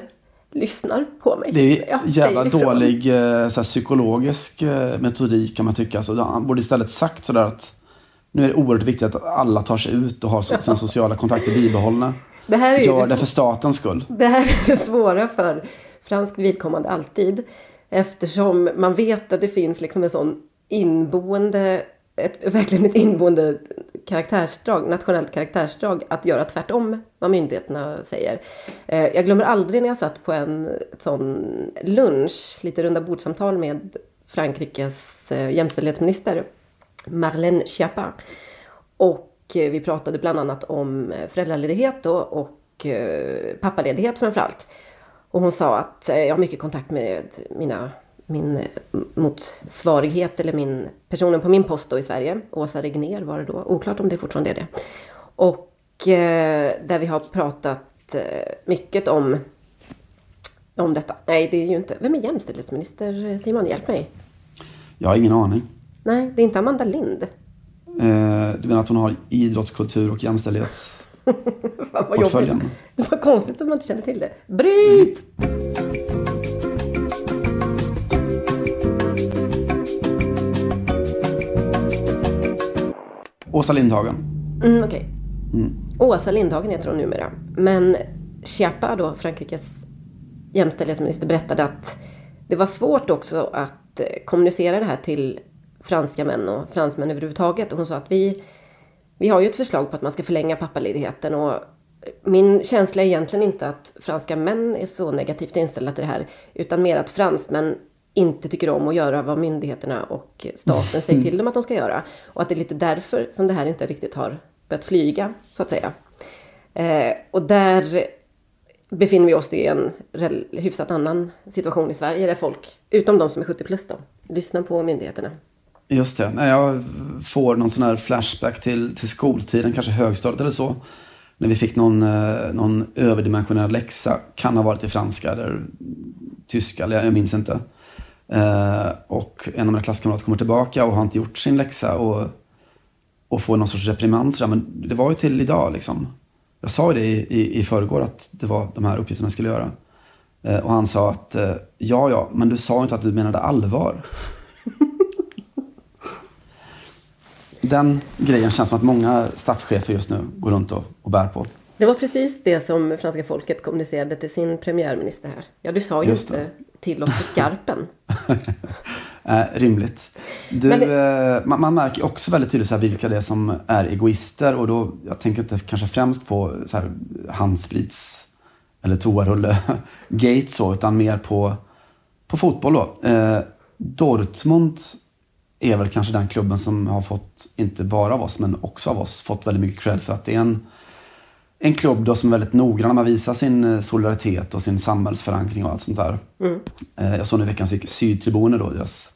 lyssnar på mig. Det är ju Ja, jävla dålig eh, så psykologisk eh, metodik kan man tycka. Så han borde istället sagt sådär att nu är det oerhört viktigt att alla tar sig ut och har sina sociala kontakter bibehållna. Det här är Gör det det för statens skull. Det här är det svåra för fransk vidkommande alltid. Eftersom man vet att det finns liksom en sån inboende, ett, verkligen ett inboende karaktärsdrag, nationellt karaktärsdrag att göra tvärtom vad myndigheterna säger. Eh, jag glömmer aldrig när jag satt på en sån lunch, lite runda bordsamtal med Frankrikes eh, jämställdhetsminister Marlène Schiappa. Och eh, vi pratade bland annat om föräldraledighet då, och pappaledighet framför allt. Och hon sa att jag har mycket kontakt med mina, min eh, motsvarighet eller min, personen på min post då i Sverige. Åsa Regner var det då. Oklart om det fortfarande är det. Och eh, där vi har pratat eh, mycket om, om detta. Nej, det är ju inte. Vem är jämställdhetsminister Simon? Hjälp mig. Jag har ingen aning. Nej, det är inte Amanda Lind. Eh, du menar att hon har idrotts-, kultur och jämställdhets... Fan vad jobbigt. Det var konstigt att man inte kände till det. Bryt! Åsa Lindhagen. Mm, Okej. Åsa Lindhagen heter hon numera. Men Chiappa då, Frankrikes jämställdhetsminister, berättade att det var svårt också att eh, kommunicera det här till franska män och fransmän överhuvudtaget. Och hon sa att vi, vi har ju ett förslag på att man ska förlänga pappaledigheten och min känsla är egentligen inte att franska män är så negativt inställda till det här, utan mer att fransmän inte tycker om att göra vad myndigheterna och staten säger till dem att de ska göra. Och att det är lite därför som det här inte riktigt har börjat flyga, så att säga. Eh, och där befinner vi oss i en hyfsat annan situation i Sverige, där folk, utom de som är 70 plus då, lyssnar på myndigheterna. Just det. Jag får någon sån här flashback till, till skoltiden, kanske högstadiet eller så. När vi fick någon, eh, någon överdimensionerad läxa. Kan ha varit i franska eller tyska, eller jag minns inte. Eh, och en av mina klasskamrater kommer tillbaka och har inte gjort sin läxa och, och får någon sorts reprimand. Så. Men det var ju till idag liksom. Jag sa ju det i, i, i förrgår att det var de här uppgifterna jag skulle göra. Eh, och han sa att eh, ja, ja, men du sa inte att du menade allvar. Den grejen känns som att många statschefer just nu går runt och, och bär på. Det var precis det som franska folket kommunicerade till sin premiärminister här. Ja, du sa ju Just inte till oss på skarpen. Eh, rimligt. Du, Men eh, man, man märker också väldigt tydligt så här vilka det är som är egoister. Och då, jag tänker inte kanske främst på så här, handsprits eller toarulle gate så, utan mer på, på fotboll då. Eh, Dortmund är väl kanske den klubben som har fått, inte bara av oss, men också av oss, fått väldigt mycket cred för att det är en, en klubb då som är väldigt noggrann med att visa sin eh, solidaritet och sin samhällsförankring och allt sånt där. Eh, Jag såg nu i veckan så gick Sydtribuner då, deras,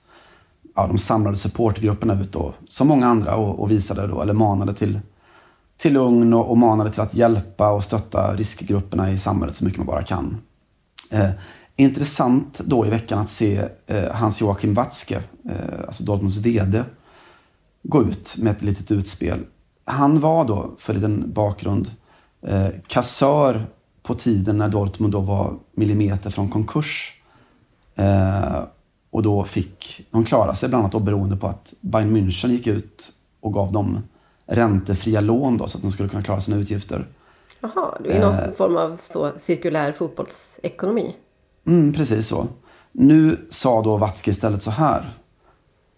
ja, de samlade supportgrupperna ut då, som många andra och, och visade då, eller manade till, till lugn och, och manade till att hjälpa och stötta riskgrupperna i samhället så mycket man bara kan. Eh, intressant då i veckan att se eh, Hans-Joachim Watzke, eh, alltså Dortmunds VD, gå ut med ett litet utspel. Han var då, för liten bakgrund, eh, kassör på tiden när Dortmund då var millimeter från konkurs. Eh, och då fick de klara sig bland annat då beroende på att Bayern München gick ut och gav dem räntefria lån då, så att de skulle kunna klara sina utgifter. Jaha, det är någon form av så cirkulär fotbollsekonomi. Mm, precis så. Nu sa då Watzke istället så här.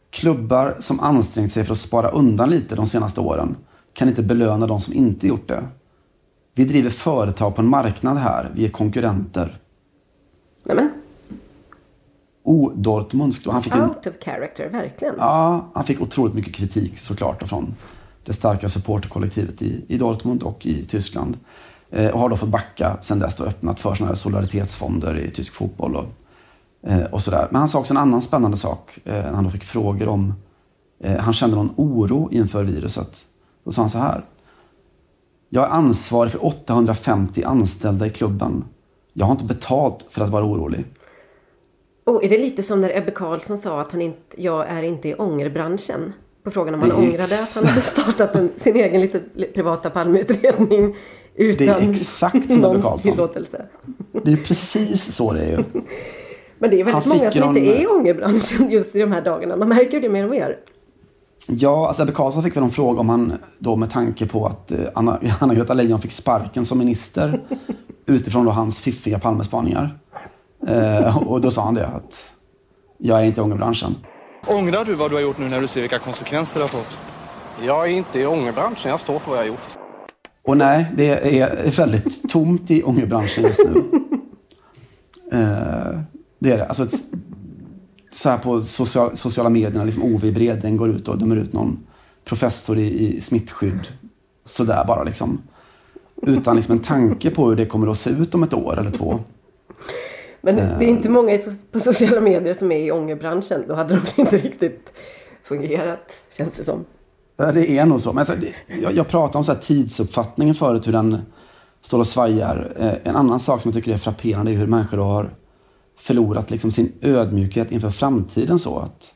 Klubbar som ansträngt sig för att spara undan lite de senaste åren kan inte belöna de som inte gjort det. Vi driver företag på en marknad här. Vi är konkurrenter. Nämen, O-Dortmundsk då. Han fick en, out of character, verkligen. ja, han fick otroligt mycket kritik såklart från det starka supporterkollektivet i, i Dortmund och i Tyskland. Eh, och har då fått backa sen dess och öppnat för sådana här solidaritetsfonder i tysk fotboll och, eh, och sådär. Men han sa också en annan spännande sak eh, när han då fick frågor om eh, han kände någon oro inför viruset. Då sa han så här. Jag är ansvarig för 850 anställda i klubben. Jag har inte betalt för att vara orolig. Och är det lite som när Ebbe Carlsson sa att han inte, jag är inte i ångerbranschen? På frågan om han ångrade att han hade startat en, sin egen lite privata Palmeutredning utan Det är exakt som någons Carlsson. tillåtelse. Det är precis så det är ju. Men det är väldigt Han många som någon- inte är i ångerbranschen just i de här dagarna. Man märker det mer och mer. Ja, alltså Ebbe Carlsson fick väl en fråga om han då med tanke på att eh, Anna- Anna-Greta Leijon fick sparken som minister utifrån då hans fiffiga Palmespaningar. Eh, och då sa han det att jag är inte i ångerbranschen. Ångrar du vad du har gjort nu när du ser vilka konsekvenser det har fått? Jag är inte i ångerbranschen, jag står för vad jag har gjort. Och nej, det är väldigt tomt i ångerbranschen just nu. Eh, det är det. Alltså, ett, så här på social, sociala medierna, liksom Ove i Bredäng går ut och dömer ut någon professor i, i smittskydd. Sådär bara liksom. Utan liksom en tanke på hur det kommer att se ut om ett år eller två. Men Eh. det är inte många på sociala medier som är i ångerbranschen. Då hade de inte riktigt fungerat, känns det som. Ja, Det är nog så. Men jag, pratade om så här tidsuppfattningen förut, hur den står och svajar. Eh, En annan sak som jag tycker är frapperande är hur människor har förlorat liksom sin ödmjukhet inför framtiden. så att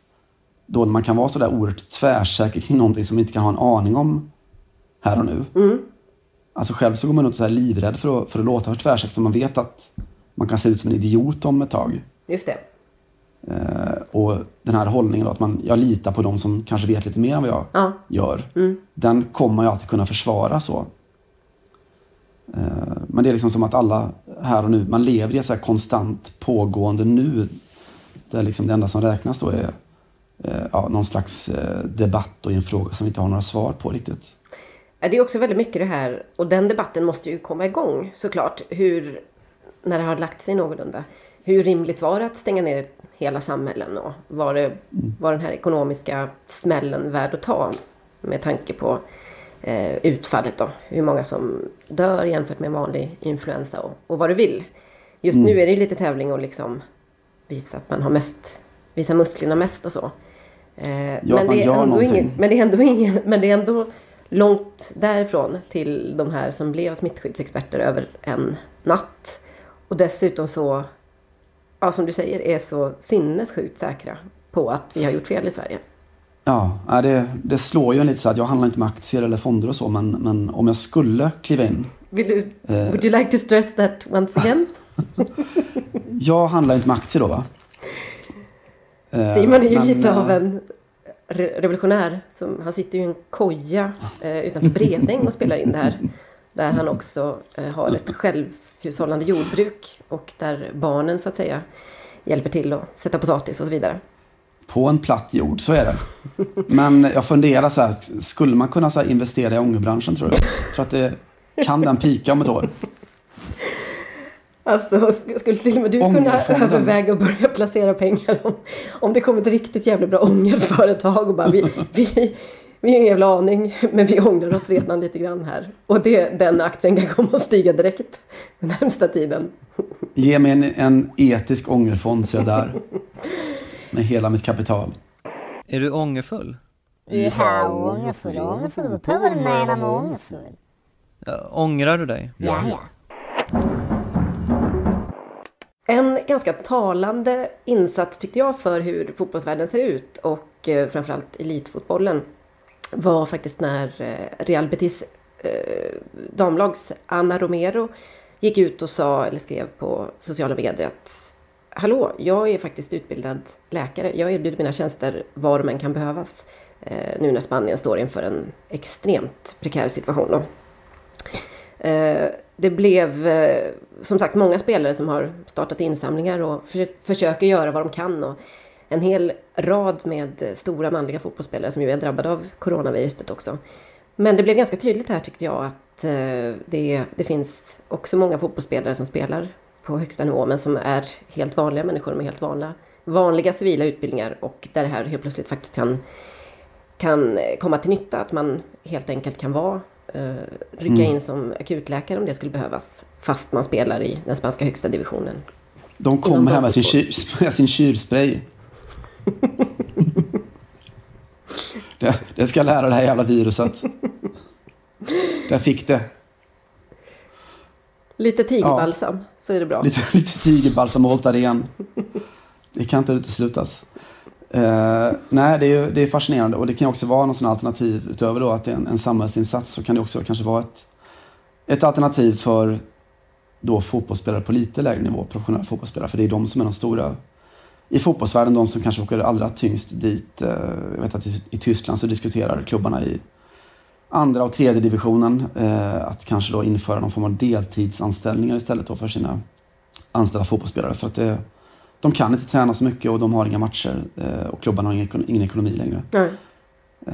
Då man kan vara så där oerhört tvärsäker kring någonting som man inte kan ha en aning om här och nu. Alltså själv så går man runt så här livrädd för att, för att låta för tvärsäker, för man vet att man kan se ut som en idiot om ett tag. Just det. Eh, och den här hållningen då, att man, jag litar på de som kanske vet lite mer än vad jag Ja. gör. Den kommer man ju alltid kunna försvara så. Eh, men det är liksom som att alla här och nu, man lever i ett så här konstant pågående nu. Där liksom det enda som räknas då är eh, ja, någon slags eh, debatt och en fråga som vi inte har några svar på riktigt. Det är också väldigt mycket det här, och den debatten måste ju komma igång såklart. Hur, när det har lagt sig någorlunda. Hur rimligt var det att stänga ner hela samhällen och var, det, var den här ekonomiska smällen värd att ta? Med tanke på eh, utfallet då. Hur många som dör jämfört med vanlig influensa och, och vad du vill. Just nu är det ju lite tävling och liksom visa att man har mest, visa musklerna mest och så. Eh, att men, man det är gör ändå någonting. ingen, men det är ändå ingen, men det är ändå långt därifrån till de här som blev smittskyddsexperter över en natt. Och dessutom så, ja som du säger, är så sinnessjukt säkra på att vi har gjort fel i Sverige. Ja, det, det slår ju en lite så att jag handlar inte med aktier eller fonder och så, men, men om jag skulle kliva in. Vill du, Eh. would you like to stress that once again? Jag handlar inte med aktier då va? Eh, Simon är ju men, lite eh, av en re- revolutionär. Som, han sitter ju i en koja eh, utanför Bredäng och spelar in det här. Där han också eh, har ett självhushållande jordbruk. Och där barnen så att säga hjälper till att sätta potatis och så vidare. På en platt jord, så är det. Men jag funderar så här, skulle man kunna så investera i ångerbranschen tror du? Tror att det kan den pika om ett år? Alltså sk- skulle till och med du kunna överväga att börja placera pengar om, om det kommer ett riktigt jävla bra ångerföretag och bara vi, vi, vi har ingen jävla aning men vi ångrar oss redan lite grann här. Och det, den aktien kan komma att stiga direkt den närmsta tiden. Ge mig en, en etisk ångerfond så är jag där. Med hela mitt kapital. Är du ångerfull? Ja, ångerfull, ångerfull. Vad du menar med ångerfull. Ja, ångrar du dig? Ja, ja. En ganska talande insats tyckte jag för hur fotbollsvärlden ser ut och eh, framförallt elitfotbollen var faktiskt när eh, Real Betis eh, damlags Anna Romero gick ut och sa, eller skrev på sociala medier att Hallå, jag är faktiskt utbildad läkare. Jag erbjuder mina tjänster var de än kan behövas. Eh, nu när Spanien står inför en extremt prekär situation. Då. Eh, det blev eh, som sagt många spelare som har startat insamlingar och för, försöker göra vad de kan. Och en hel rad med stora manliga fotbollsspelare som ju är drabbade av coronaviruset också. Men det blev ganska tydligt här tyckte jag att eh, det, det finns också många fotbollsspelare som spelar på högsta nivå men som är helt vanliga människor med helt vanliga, vanliga civila utbildningar och där det här helt plötsligt faktiskt kan, kan komma till nytta. Att man helt enkelt kan vara uh, rycka Mm. in som akutläkare om det skulle behövas fast man spelar i den spanska högsta divisionen. De kommer här med sin, kyr, med sin kylspray. det, det ska lära det här jävla viruset. Där fick det. Lite tigerbalsam så är det bra. Lite, lite tigerbalsam och Voltaren. Det kan inte uteslutas. Eh, nej, det är, det är fascinerande och det kan också vara någon sån alternativ utöver då att det är en, en samhällsinsats så kan det också kanske vara ett, ett alternativ för då fotbollsspelare på lite lägre nivå, professionella fotbollsspelare. För det är de som är de stora i fotbollsvärlden, de som kanske åker allra tyngst dit. Eh, jag vet att i, i Tyskland så diskuterar klubbarna i andra och tredje divisionen eh, att kanske då införa någon form av deltidsanställningar istället då för sina anställda fotbollsspelare. För att det, de kan inte träna så mycket och de har inga matcher eh, och klubbarna har ingen, ingen ekonomi längre. Nej. Eh,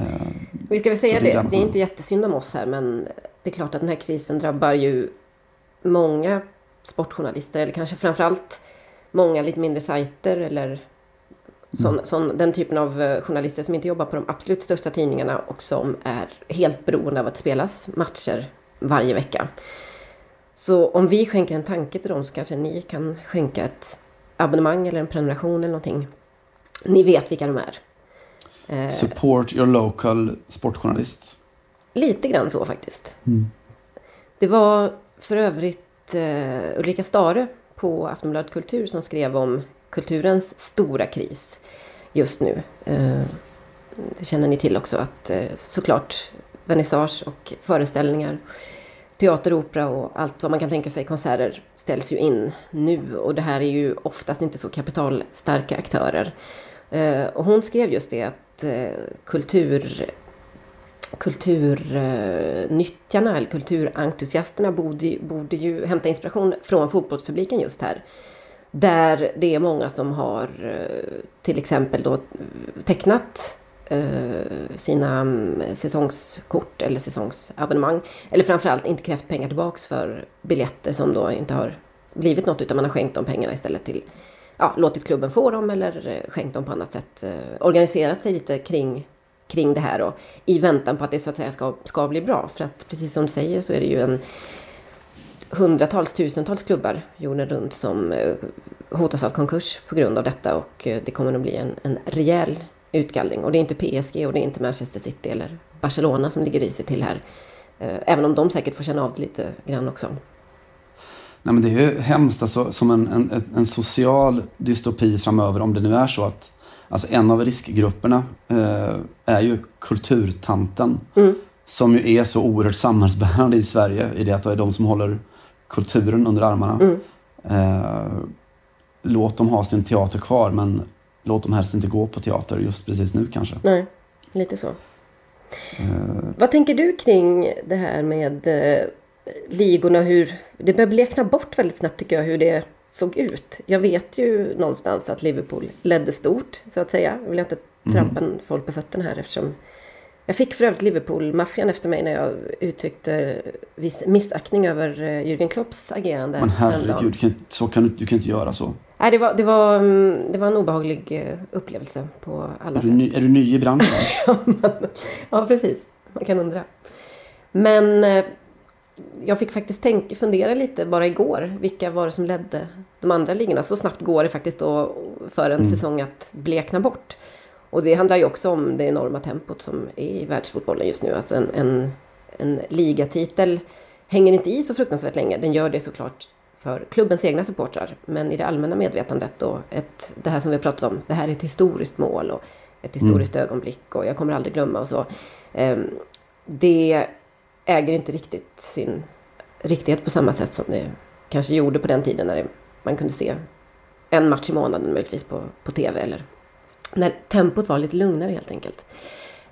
Vi ska väl säga det är det, det är inte jättesynd om oss här men det är klart att den här krisen drabbar ju många sportjournalister eller kanske framförallt många lite mindre sajter eller sån, sån, den typen av eh, journalister som inte jobbar på de absolut största tidningarna och som är helt beroende av att spelas matcher varje vecka. Så om vi skänker en tanke till dem så kanske ni kan skänka ett abonnemang eller en prenumeration eller någonting. Ni vet vilka de är. Eh, support your local sportjournalist. Lite grann så faktiskt. Det var för övrigt eh, Ulrika Stare på Aftonbladet Kultur som skrev om kulturens stora kris just nu. Eh, det känner ni till också att eh, såklart vernissage och föreställningar, teater, opera och allt vad man kan tänka sig, konserter ställs ju in nu och det här är ju oftast inte så kapitalstarka aktörer. Eh, och hon skrev just det att kultur kulturnyttjarna eller kulturentusiasterna borde, ju- borde ju hämta inspiration från fotbollspubliken just här. Där det är många som har eh, till exempel då tecknat eh, sina mm, säsongskort eller säsongsabonnemang. Eller framförallt inte krävt pengar tillbaks för biljetter som då inte har blivit något utan man har skänkt de pengarna istället till ja, låtit klubben få dem eller eh, skänkt dem på annat sätt. Organiserat sig lite kring, kring det här och i väntan på att det så att säga ska, ska bli bra. För att precis som du säger så är det ju en hundratals, tusentals klubbar jorden runt som eh, hotas av konkurs på grund av detta och eh, det kommer att bli en, en rejäl utgallring. Och det är inte PSG och det är inte Manchester City eller Barcelona som ligger risigt till här. Eh, Även om de säkert får känna av det lite grann också. Nej, men det är ju hemskt, alltså, som en, en, en social dystopi framöver om det nu är så att alltså, en av riskgrupperna eh, är ju kulturtanten. Som ju är så oerhört samhällsbärande i Sverige i det att det är de som håller kulturen under armarna. Eh, låt dem ha sin teater kvar men låt dem helst inte gå på teater just precis nu kanske. Nej, lite så. Vad tänker du kring det här med eh, ligorna? Hur, det börjar blekna bort väldigt snabbt tycker jag hur det såg ut. Jag vet ju någonstans att Liverpool ledde stort så att säga. Jag vill inte trampa folk på fötterna här eftersom jag fick för övrigt Liverpool-maffian efter mig när jag uttryckte viss missaktning över eh, Jürgen Klopps agerande. Men herregud, kan, så kan du, du kan inte göra så. Nej, det var, det, var, mm, det var en obehaglig eh, upplevelse på alla Är sätt. du, ny, är du ny i branschen? ja, precis. Man kan undra. Men eh, jag fick faktiskt tänk, fundera lite bara igår. Vilka var det som ledde de andra ligorna? Så snabbt går det faktiskt då för en säsong att blekna bort. Och det handlar ju också om det enorma tempot som är i världsfotbollen just nu. Alltså en, en, en ligatitel hänger inte i så fruktansvärt länge. Den gör det såklart för klubbens egna supportrar. Men i det allmänna medvetandet och ett, det här som vi har pratat om. Det här är ett historiskt mål. Och ett historiskt ögonblick och jag kommer aldrig glömma och så. Eh, det äger inte riktigt sin riktighet på samma sätt som det kanske gjorde på den tiden när man kunde se en match i månaden möjligtvis på, på tv eller när tempot var lite lugnare helt enkelt.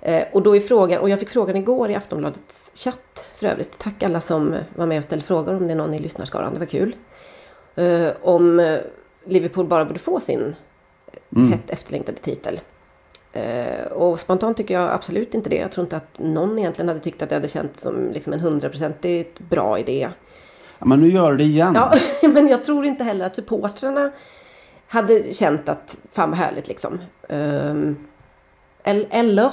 Eh, och då är frågan, och jag fick frågan igår i Aftonbladets chatt för övrigt. Tack alla som var med och ställde frågor om det är någon i lyssnarskaran, det var kul. Eh, om eh, Liverpool bara borde få sin Mm. hett efterlängtade titel. Eh, och spontant tycker jag absolut inte det. Jag tror inte att någon egentligen hade tyckt att det hade känts som liksom en hundraprocentigt bra idé. Ja, men nu gör det igen. Ja, men jag tror inte heller att supportrarna hade känt att fan vad härligt liksom. El- eller?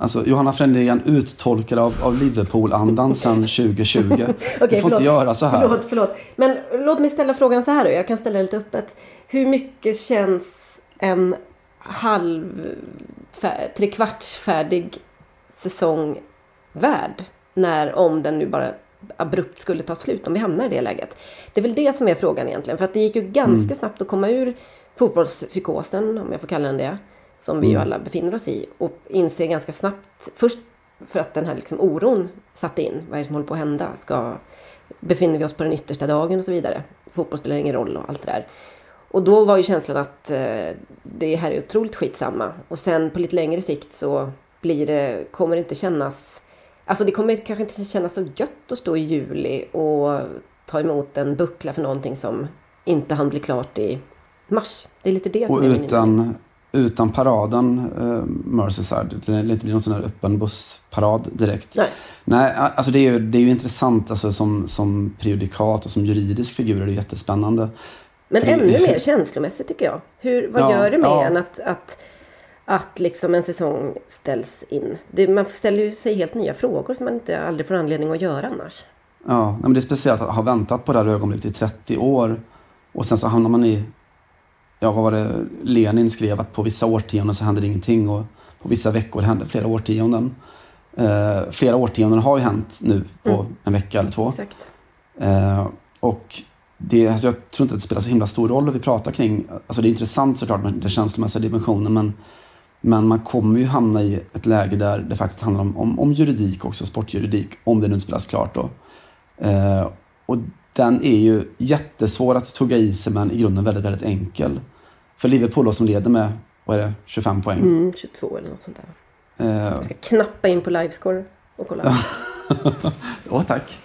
Alltså, Johanna Frändén uttolkad av, av Liverpool-andan sedan 2020. du får inte göra så här. Förlåt, förlåt. Men låt mig ställa frågan så här då. Jag kan ställa det lite öppet. Hur mycket känns en halv, fär, trekvartsfärdig säsong värd? När, om den nu bara abrupt skulle ta slut, om vi hamnar i det läget. Det är väl det som är frågan egentligen. För att det gick ju ganska Mm. snabbt att komma ur fotbollspsykosen, om jag får kalla den det. Som vi ju Mm. alla befinner oss i. Och inse ganska snabbt, först för att den här liksom oron satte in. Vad är det som håller på att hända? Ska, befinner vi oss på den yttersta dagen och så vidare? Fotboll spelar ingen roll och allt det där. Och då var ju känslan att eh, det här är otroligt skitsamma. Och sen på lite längre sikt så blir det, kommer det inte kännas... Alltså det kommer kanske inte kännas så gött att stå i juli och ta emot en buckla för någonting som inte hann bli klart i mars. Det är lite det som Och är min utan, utan paraden eh, Merseyside, det lär inte någon sån här öppen bussparad direkt. Nej. Nej, alltså det är ju, det är ju intressant alltså, som, som prejudikat och som juridisk figur är det jättespännande. Men ännu mer känslomässigt tycker jag. Hur, vad Ja, gör det med ja. en att, att, att liksom en säsong ställs in? Det, man ställer ju sig helt nya frågor som man inte aldrig får anledning att göra annars. Ja, men det är speciellt att ha väntat på det här ögonblicket i 30 år och sen så hamnar man i, ja vad var det Lenin skrev att på vissa årtionden så händer ingenting och på vissa veckor händer flera årtionden. Eh, flera årtionden har ju hänt nu på Mm. en vecka eller två. Exakt. Eh, och det, alltså jag tror inte att det spelar så himla stor roll hur vi pratar kring, alltså det är intressant såklart med den känslomässiga dimensionen men, men man kommer ju hamna i ett läge där det faktiskt handlar om, om, om juridik också, sportjuridik, om det nu inte spelas klart då. Eh, och den är ju jättesvår att tugga i sig men i grunden väldigt, väldigt enkel. För Liverpool då, som leder med, vad är det, 25 poäng. Mm, 22 eller något sånt där. Eh, Jag ska knappa in på livescore och kolla. Åh, tack.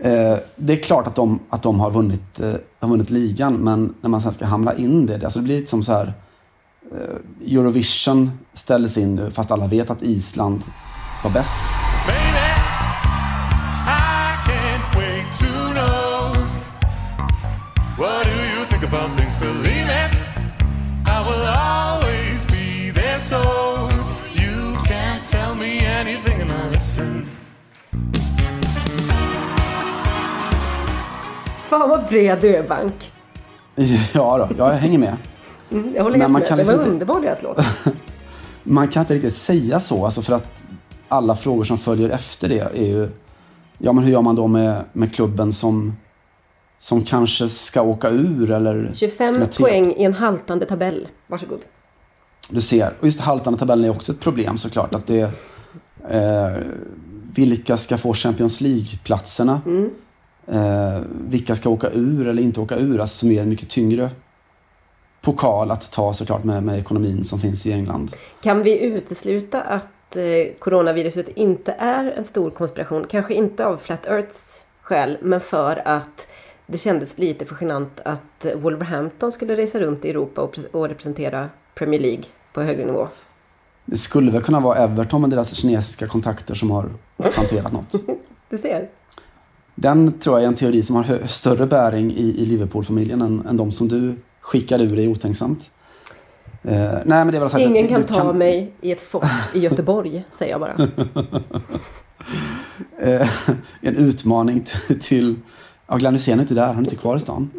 Eh, det är klart att de, att de har, vunnit, eh, har vunnit ligan, men när man sen ska hamra in det, det, alltså det blir lite som så här Eurovision ställdes in nu, fast alla vet att Island var bäst. Fan vad bred du är Bank. Ja, då, jag hänger med. Mm, jag håller Men helt man med. kan Det var liksom inte- underbar deras låt. Man kan inte riktigt säga så, alltså för att alla frågor som följer efter det är ju, ja men hur gör man då med, med klubben som, som kanske ska åka ur eller... som 25 är tre- poäng i en haltande tabell. Varsågod. Du ser, och just haltande tabellen är också ett problem såklart. Att det, eh, vilka ska få Champions League-platserna? Mm. Eh, vilka ska åka ur eller inte åka ur? Alltså som är en mycket tyngre pokal att ta såklart med, med ekonomin som finns i England. Kan vi utesluta att eh, coronaviruset inte är en stor konspiration? Kanske inte av Flat Earths skäl, men för att det kändes lite för genant att Wolverhampton skulle resa runt i Europa och, och representera Premier League på högre nivå. Det skulle väl kunna vara Everton med deras kinesiska kontakter som har hanterat något. Du ser. Den tror jag är en teori som har större bäring i, i Liverpool-familjen än, än de som du skickar ur dig otänksamt. Eh, nej, men det väl så här, Ingen kan ta mig i ett fort i Göteborg, säger jag bara. eh, en utmaning till... ja, Glenn Hysén är inte där, han är inte kvar i stan.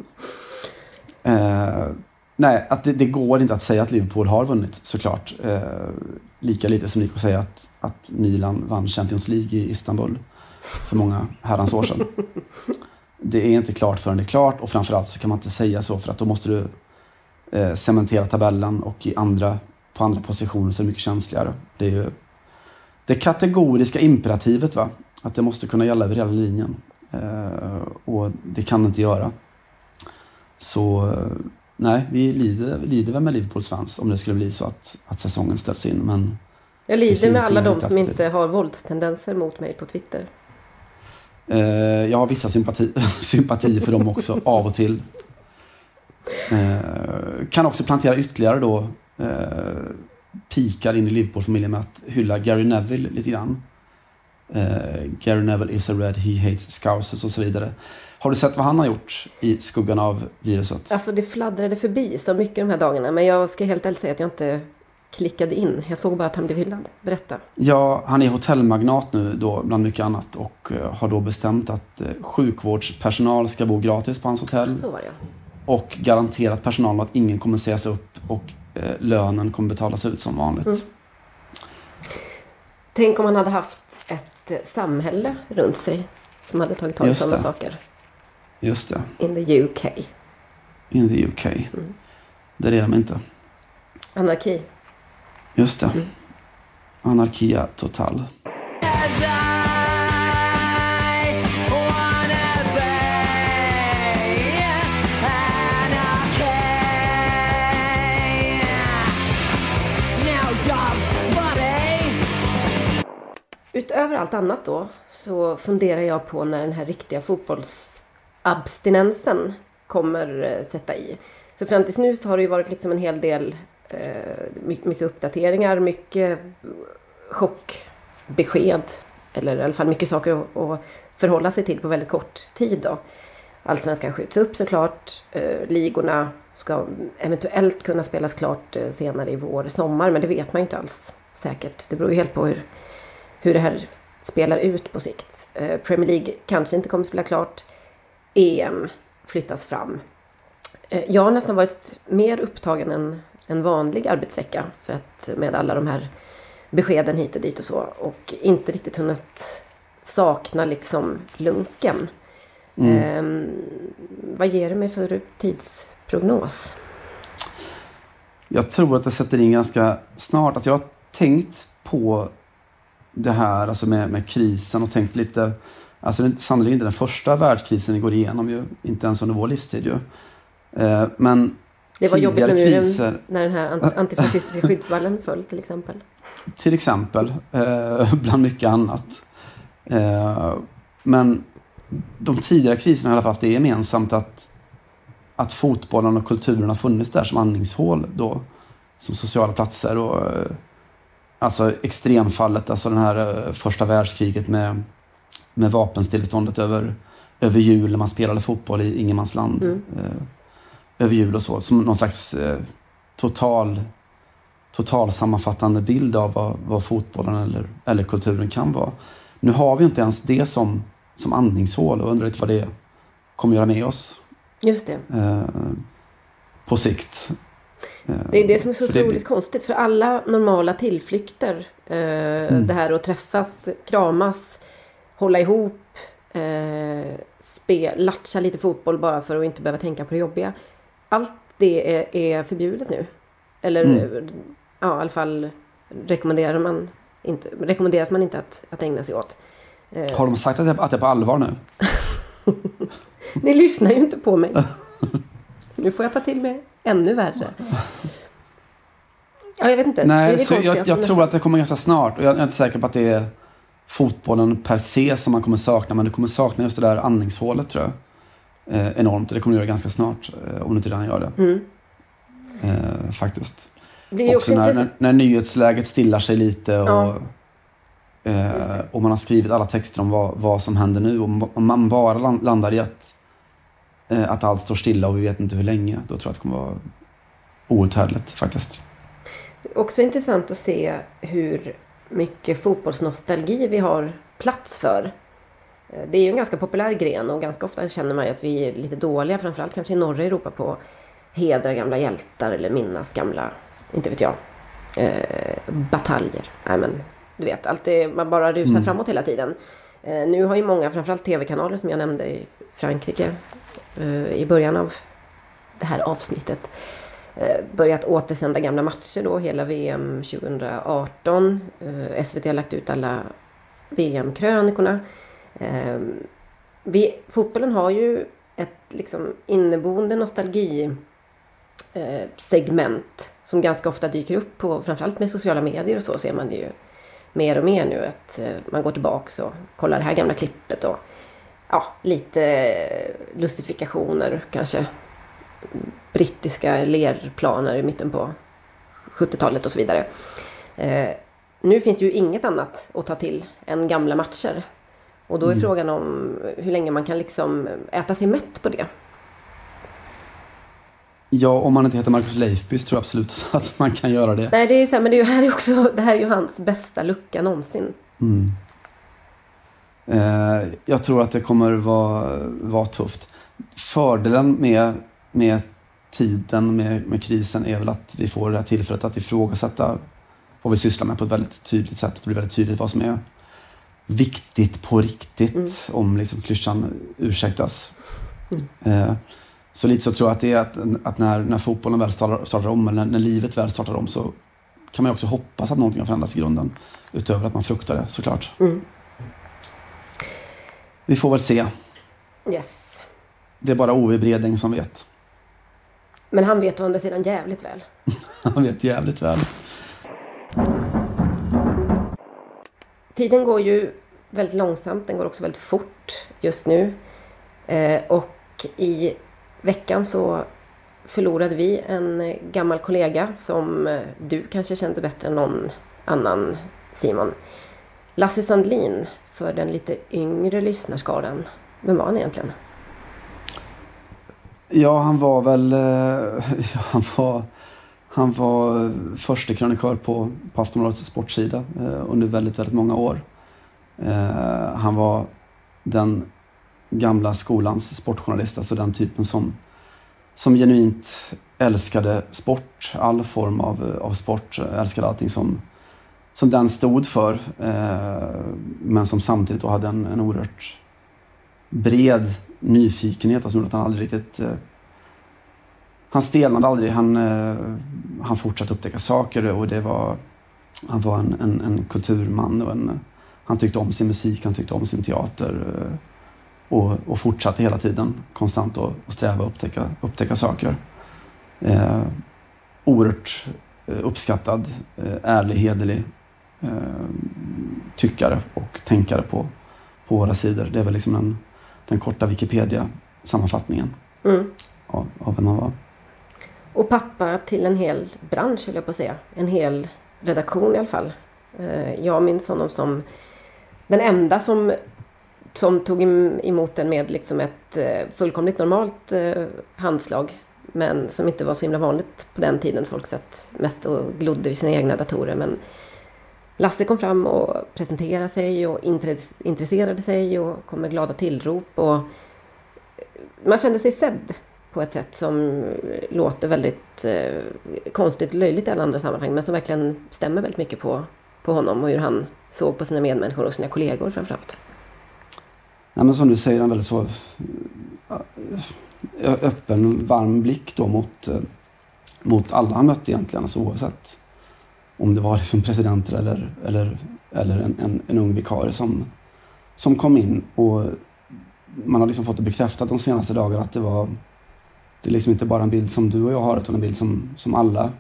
Eh, nej, att det, det går inte att säga att Liverpool har vunnit såklart. Eh, lika lite som det gick att säga att, att Milan vann Champions League i Istanbul för många herrans år sedan. Det är inte klart förrän det är klart och framförallt så kan man inte säga så för att då måste du eh, cementera tabellen och i andra på andra positioner så är det mycket känsligare. Det är ju det kategoriska imperativet va. Att det måste kunna gälla över hela linjen. Eh, och det kan det inte göra. Så eh, nej, vi lider, vi lider väl med Liverpools fans om det skulle bli så att, att säsongen ställs in. Men Jag lider med alla de som inte har våldstendenser mot mig på Twitter eh, jag har vissa sympati, sympati för dem också, av och till. Eh, kan också plantera ytterligare då eh, pikar in i Liverpool-familjen med att hylla Gary Neville lite grann. Eh, Gary Neville is a red, he hates scousers och så vidare. Har du sett vad han har gjort i skuggan av viruset? Alltså det fladdrade förbi så mycket de här dagarna. Men jag ska helt ärligt säga att jag inte klickade in. Jag såg bara att han blev hyllad. Berätta. Ja, han är hotellmagnat nu då bland mycket annat och eh, har då bestämt att eh, sjukvårdspersonal ska bo gratis på hans hotell. Så var det ja. Och garanterat personalen att ingen kommer sägas upp och eh, lönen kommer betalas ut som vanligt. Mm. Tänk om han hade haft ett samhälle runt sig. Som hade tagit tag i sådana saker. Just det, In the UK. in the UK. Mm. Det är de inte. Anarki. Just det. Mm. Anarkia total. Utöver allt annat då så funderar jag på när den här riktiga fotbollsabstinensen kommer eh, sätta i. För fram tills nu så har det ju varit liksom en hel del Eh, mycket uppdateringar, mycket chockbesked. Eller i alla fall mycket saker att, förhålla sig till på väldigt kort tid då. Allsvenskan skjuts upp såklart. Eh, ligorna ska eventuellt kunna spelas klart eh, senare i vår, sommar. Men det vet man ju inte alls säkert. Det beror ju helt på hur, hur det här spelar ut på sikt. Premier League kanske inte kommer spela klart. EM flyttas fram. Jag har nästan varit mer upptagen än en vanlig arbetsvecka för att med alla de här beskeden hit och dit och så och inte riktigt hunnit sakna liksom lunken. Mm. Ehm, vad ger det mig för tidsprognos? Jag tror att det sätter in ganska snart. Alltså jag har tänkt på det här alltså med, med krisen och tänkt lite Alltså det är sannerligen inte den första världskrisen vi går igenom ju. Inte ens under vår livstid ju. Eh, men Det var jobbigt med muren kriser, när den här ant- antifascistiska skyddsvallen föll till exempel. till exempel, eh, bland mycket annat. Eh, men de tidigare kriserna har i alla fall haft det gemensamt att, att fotbollen och kulturen har funnits där som andningshål då. Som sociala platser och eh, alltså extremfallet, alltså den här eh, första världskriget med, med vapenstilleståndet över, över jul när man spelade fotboll i ingenmansland. Mm. Eh, över jul och så, som någon slags eh, total total sammanfattande bild av vad, vad fotbollen eller, eller kulturen kan vara. Nu har vi inte ens det som, som andningshål och undrar lite vad det kommer göra med oss Just det. eh, på sikt. Eh, Det är det som är så det- otroligt konstigt. För alla normala tillflykter. Eh, Mm. Det här att träffas, kramas, hålla ihop. Eh, spe, latcha lite fotboll bara för att inte behöva tänka på det jobbiga. Allt det är, är förbjudet nu. Eller Mm. ja, i alla fall rekommenderar man inte, rekommenderas man inte att, att ägna sig åt. Eh, Har de sagt att det, att det är på allvar nu? Ni lyssnar ju inte på mig. Nu får jag ta till mig ännu värre. Ja, jag vet inte. det Nej, det så jag, jag tror att det kommer ganska snart. Och jag är inte säker på att det är fotbollen per se som man kommer sakna. Men du kommer sakna just det där andningshålet tror jag. Eh, enormt. Det kommer du göra ganska snart. Eh, om du inte redan gör det. Mm. Eh, faktiskt. Det är också också när, när, när nyhetsläget stillar sig lite och, Ja. Eh, och man har skrivit alla texter om vad, vad som händer nu. Och om man bara lan- landar i att, eh, att allt står stilla och vi vet inte hur länge. Då tror jag att det kommer vara outhärdligt faktiskt. Också intressant att se hur mycket fotbollsnostalgi vi har plats för. Eh, Det är ju en ganska populär gren och ganska ofta känner man ju att vi är lite dåliga, framförallt kanske i norra Europa, på att hedra gamla hjältar eller minnas gamla, inte vet jag, eh, bataljer. Nej men, du vet, allt det, man bara rusar Mm. framåt hela tiden. Eh, nu har ju många, framförallt tv-kanaler som jag nämnde i Frankrike eh, i början av det här avsnittet, eh, börjat återsända gamla matcher då, hela VM 2018. Eh, SVT har lagt ut alla VM-krönikorna. Eh, vi, fotbollen har ju ett liksom inneboende nostalgi eh, segment som ganska ofta dyker upp på framförallt med sociala medier och så ser man det ju mer och mer nu att eh, man går tillbaks och kollar det här gamla klippet och ja, lite lustifikationer kanske brittiska lerplaner i mitten på 70-talet och så vidare. Eh, nu finns det ju inget annat att ta till än gamla matcher. Och då är Mm. frågan om hur länge man kan liksom äta sig mätt på det. Ja, om man inte heter Marcus Leifby så tror jag absolut att man kan göra det. Nej, det är så här, men det är ju här är också, det här är ju hans bästa lucka någonsin. Mm. Eh, jag tror att det kommer vara, vara tufft. Fördelen med, med tiden, med, med krisen, är väl att vi får det här tillfället att ifrågasätta vad vi sysslar med på ett väldigt tydligt sätt. Det blir väldigt tydligt vad som är viktigt på riktigt, om liksom klyschan ursäktas. Eh, så lite så tror jag att det är att, att när, när fotbollen väl startar, startar om, eller när, när livet väl startar om, så kan man också hoppas att någonting har förändrats i grunden. Utöver att man fruktar det såklart. Mm. Vi får väl se. Yes. Det är bara Ove Bredäng som vet. Men han vet å andra sidan jävligt väl. Han vet jävligt väl. Tiden går ju väldigt långsamt, den går också väldigt fort just nu. Eh, och i veckan så förlorade vi en gammal kollega som eh, du kanske kände bättre än någon annan, Simon. Lasse Sandlin, för den lite yngre lyssnarskaran. Vem var han egentligen? Ja, han var väl... Eh, ja, han var, han var första krönikör på, på Aftonbladets sportsida eh, under väldigt, väldigt många år. Eh, han var den gamla skolans sportjournalist, alltså den typen som, som genuint älskade sport, all form av, av sport, älskade allting som, som den stod för. Eh, men som samtidigt då hade en, en oerhört bred nyfikenhet och som gjorde att han aldrig riktigt... Eh, han stelnade aldrig. Han, eh, han fortsatte upptäcka saker och det var... Han var en, en, en kulturman och en, han tyckte om sin musik, han tyckte om sin teater. Eh, och, och fortsatte hela tiden konstant att sträva och upptäcka, upptäcka saker. Eh, oerhört eh, uppskattad, ärlig, hederlig eh, tyckare och tänkare på, på våra sidor. Det är väl liksom den, den korta Wikipedia-sammanfattningen Mm. av, av vem han var. Och pappa till en hel bransch, höll jag på att säga. En hel redaktion i alla fall. Eh, jag minns honom som den enda som, som tog emot den med liksom ett eh, fullkomligt normalt eh, handslag. Men som inte var så himla vanligt på den tiden. Folk satt mest och glodde vid sina egna datorer. Men Lasse kom fram och presenterade sig och intresserade sig och kom med glada tillrop. Och man kände sig sedd på ett sätt som låter väldigt eh, konstigt löjligt i alla andra sammanhang men som verkligen stämmer väldigt mycket på, på honom och hur han såg på sina medmänniskor och sina kollegor framförallt. Nej, men som du säger, en väldigt så eh, öppen, varm blick då mot, eh, mot alla han mötte egentligen. Alltså oavsett om det var liksom presidenter eller, eller, eller en, en, en ung vikarie som, som kom in. Och man har liksom fått det bekräftat de senaste dagarna att det var det är liksom inte bara en bild som du och jag har utan en bild som, som alla,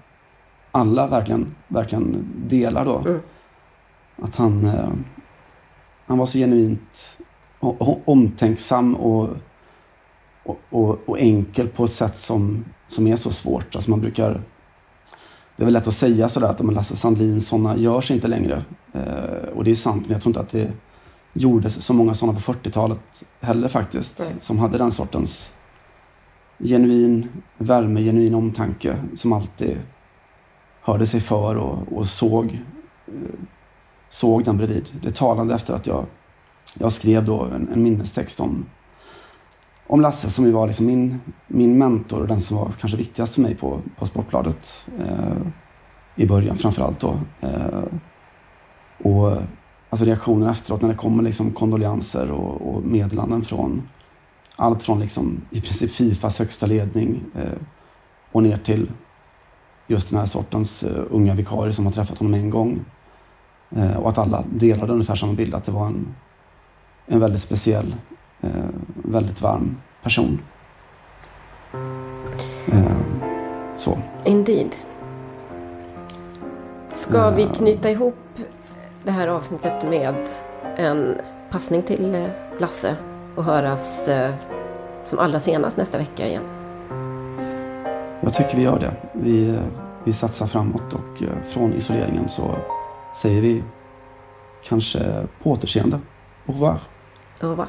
alla verkligen, verkligen delar då. Mm. Att han, eh, han var så genuint omtänksam och, och, och, och enkel på ett sätt som, som är så svårt. Alltså man brukar, det är väl lätt att säga sådär att men Lasse Sandlin, sådana görs inte längre. Eh, och det är sant, men jag tror inte att det gjordes så många sådana på 40-talet heller faktiskt. Nej. Som hade den sortens genuin värme, genuin omtanke som alltid hörde sig för och, och såg, eh, såg den bredvid. Det talande efter att jag, jag skrev då en, en minnestext om, om Lasse som ju var liksom min, min mentor och den som var kanske viktigast för mig på, på Sportbladet eh, i början framförallt då. Eh, och alltså reaktionerna efteråt när det kommer liksom kondolenser och, och meddelanden från allt från liksom i princip Fifas högsta ledning eh, och ner till just den här sortens eh, unga vikarier som har träffat honom en gång. Eh, och att alla delade ungefär samma bild, att det var en, en väldigt speciell, eh, väldigt varm person. Eh, så. Indeed. Ska vi knyta ihop det här avsnittet med en passning till eh, Lasse och höras eh, som allra senast nästa vecka igen? Jag tycker vi gör det. Vi, eh, vi satsar framåt och eh, från isoleringen så säger vi kanske på återseende. Au revoir. Au revoir.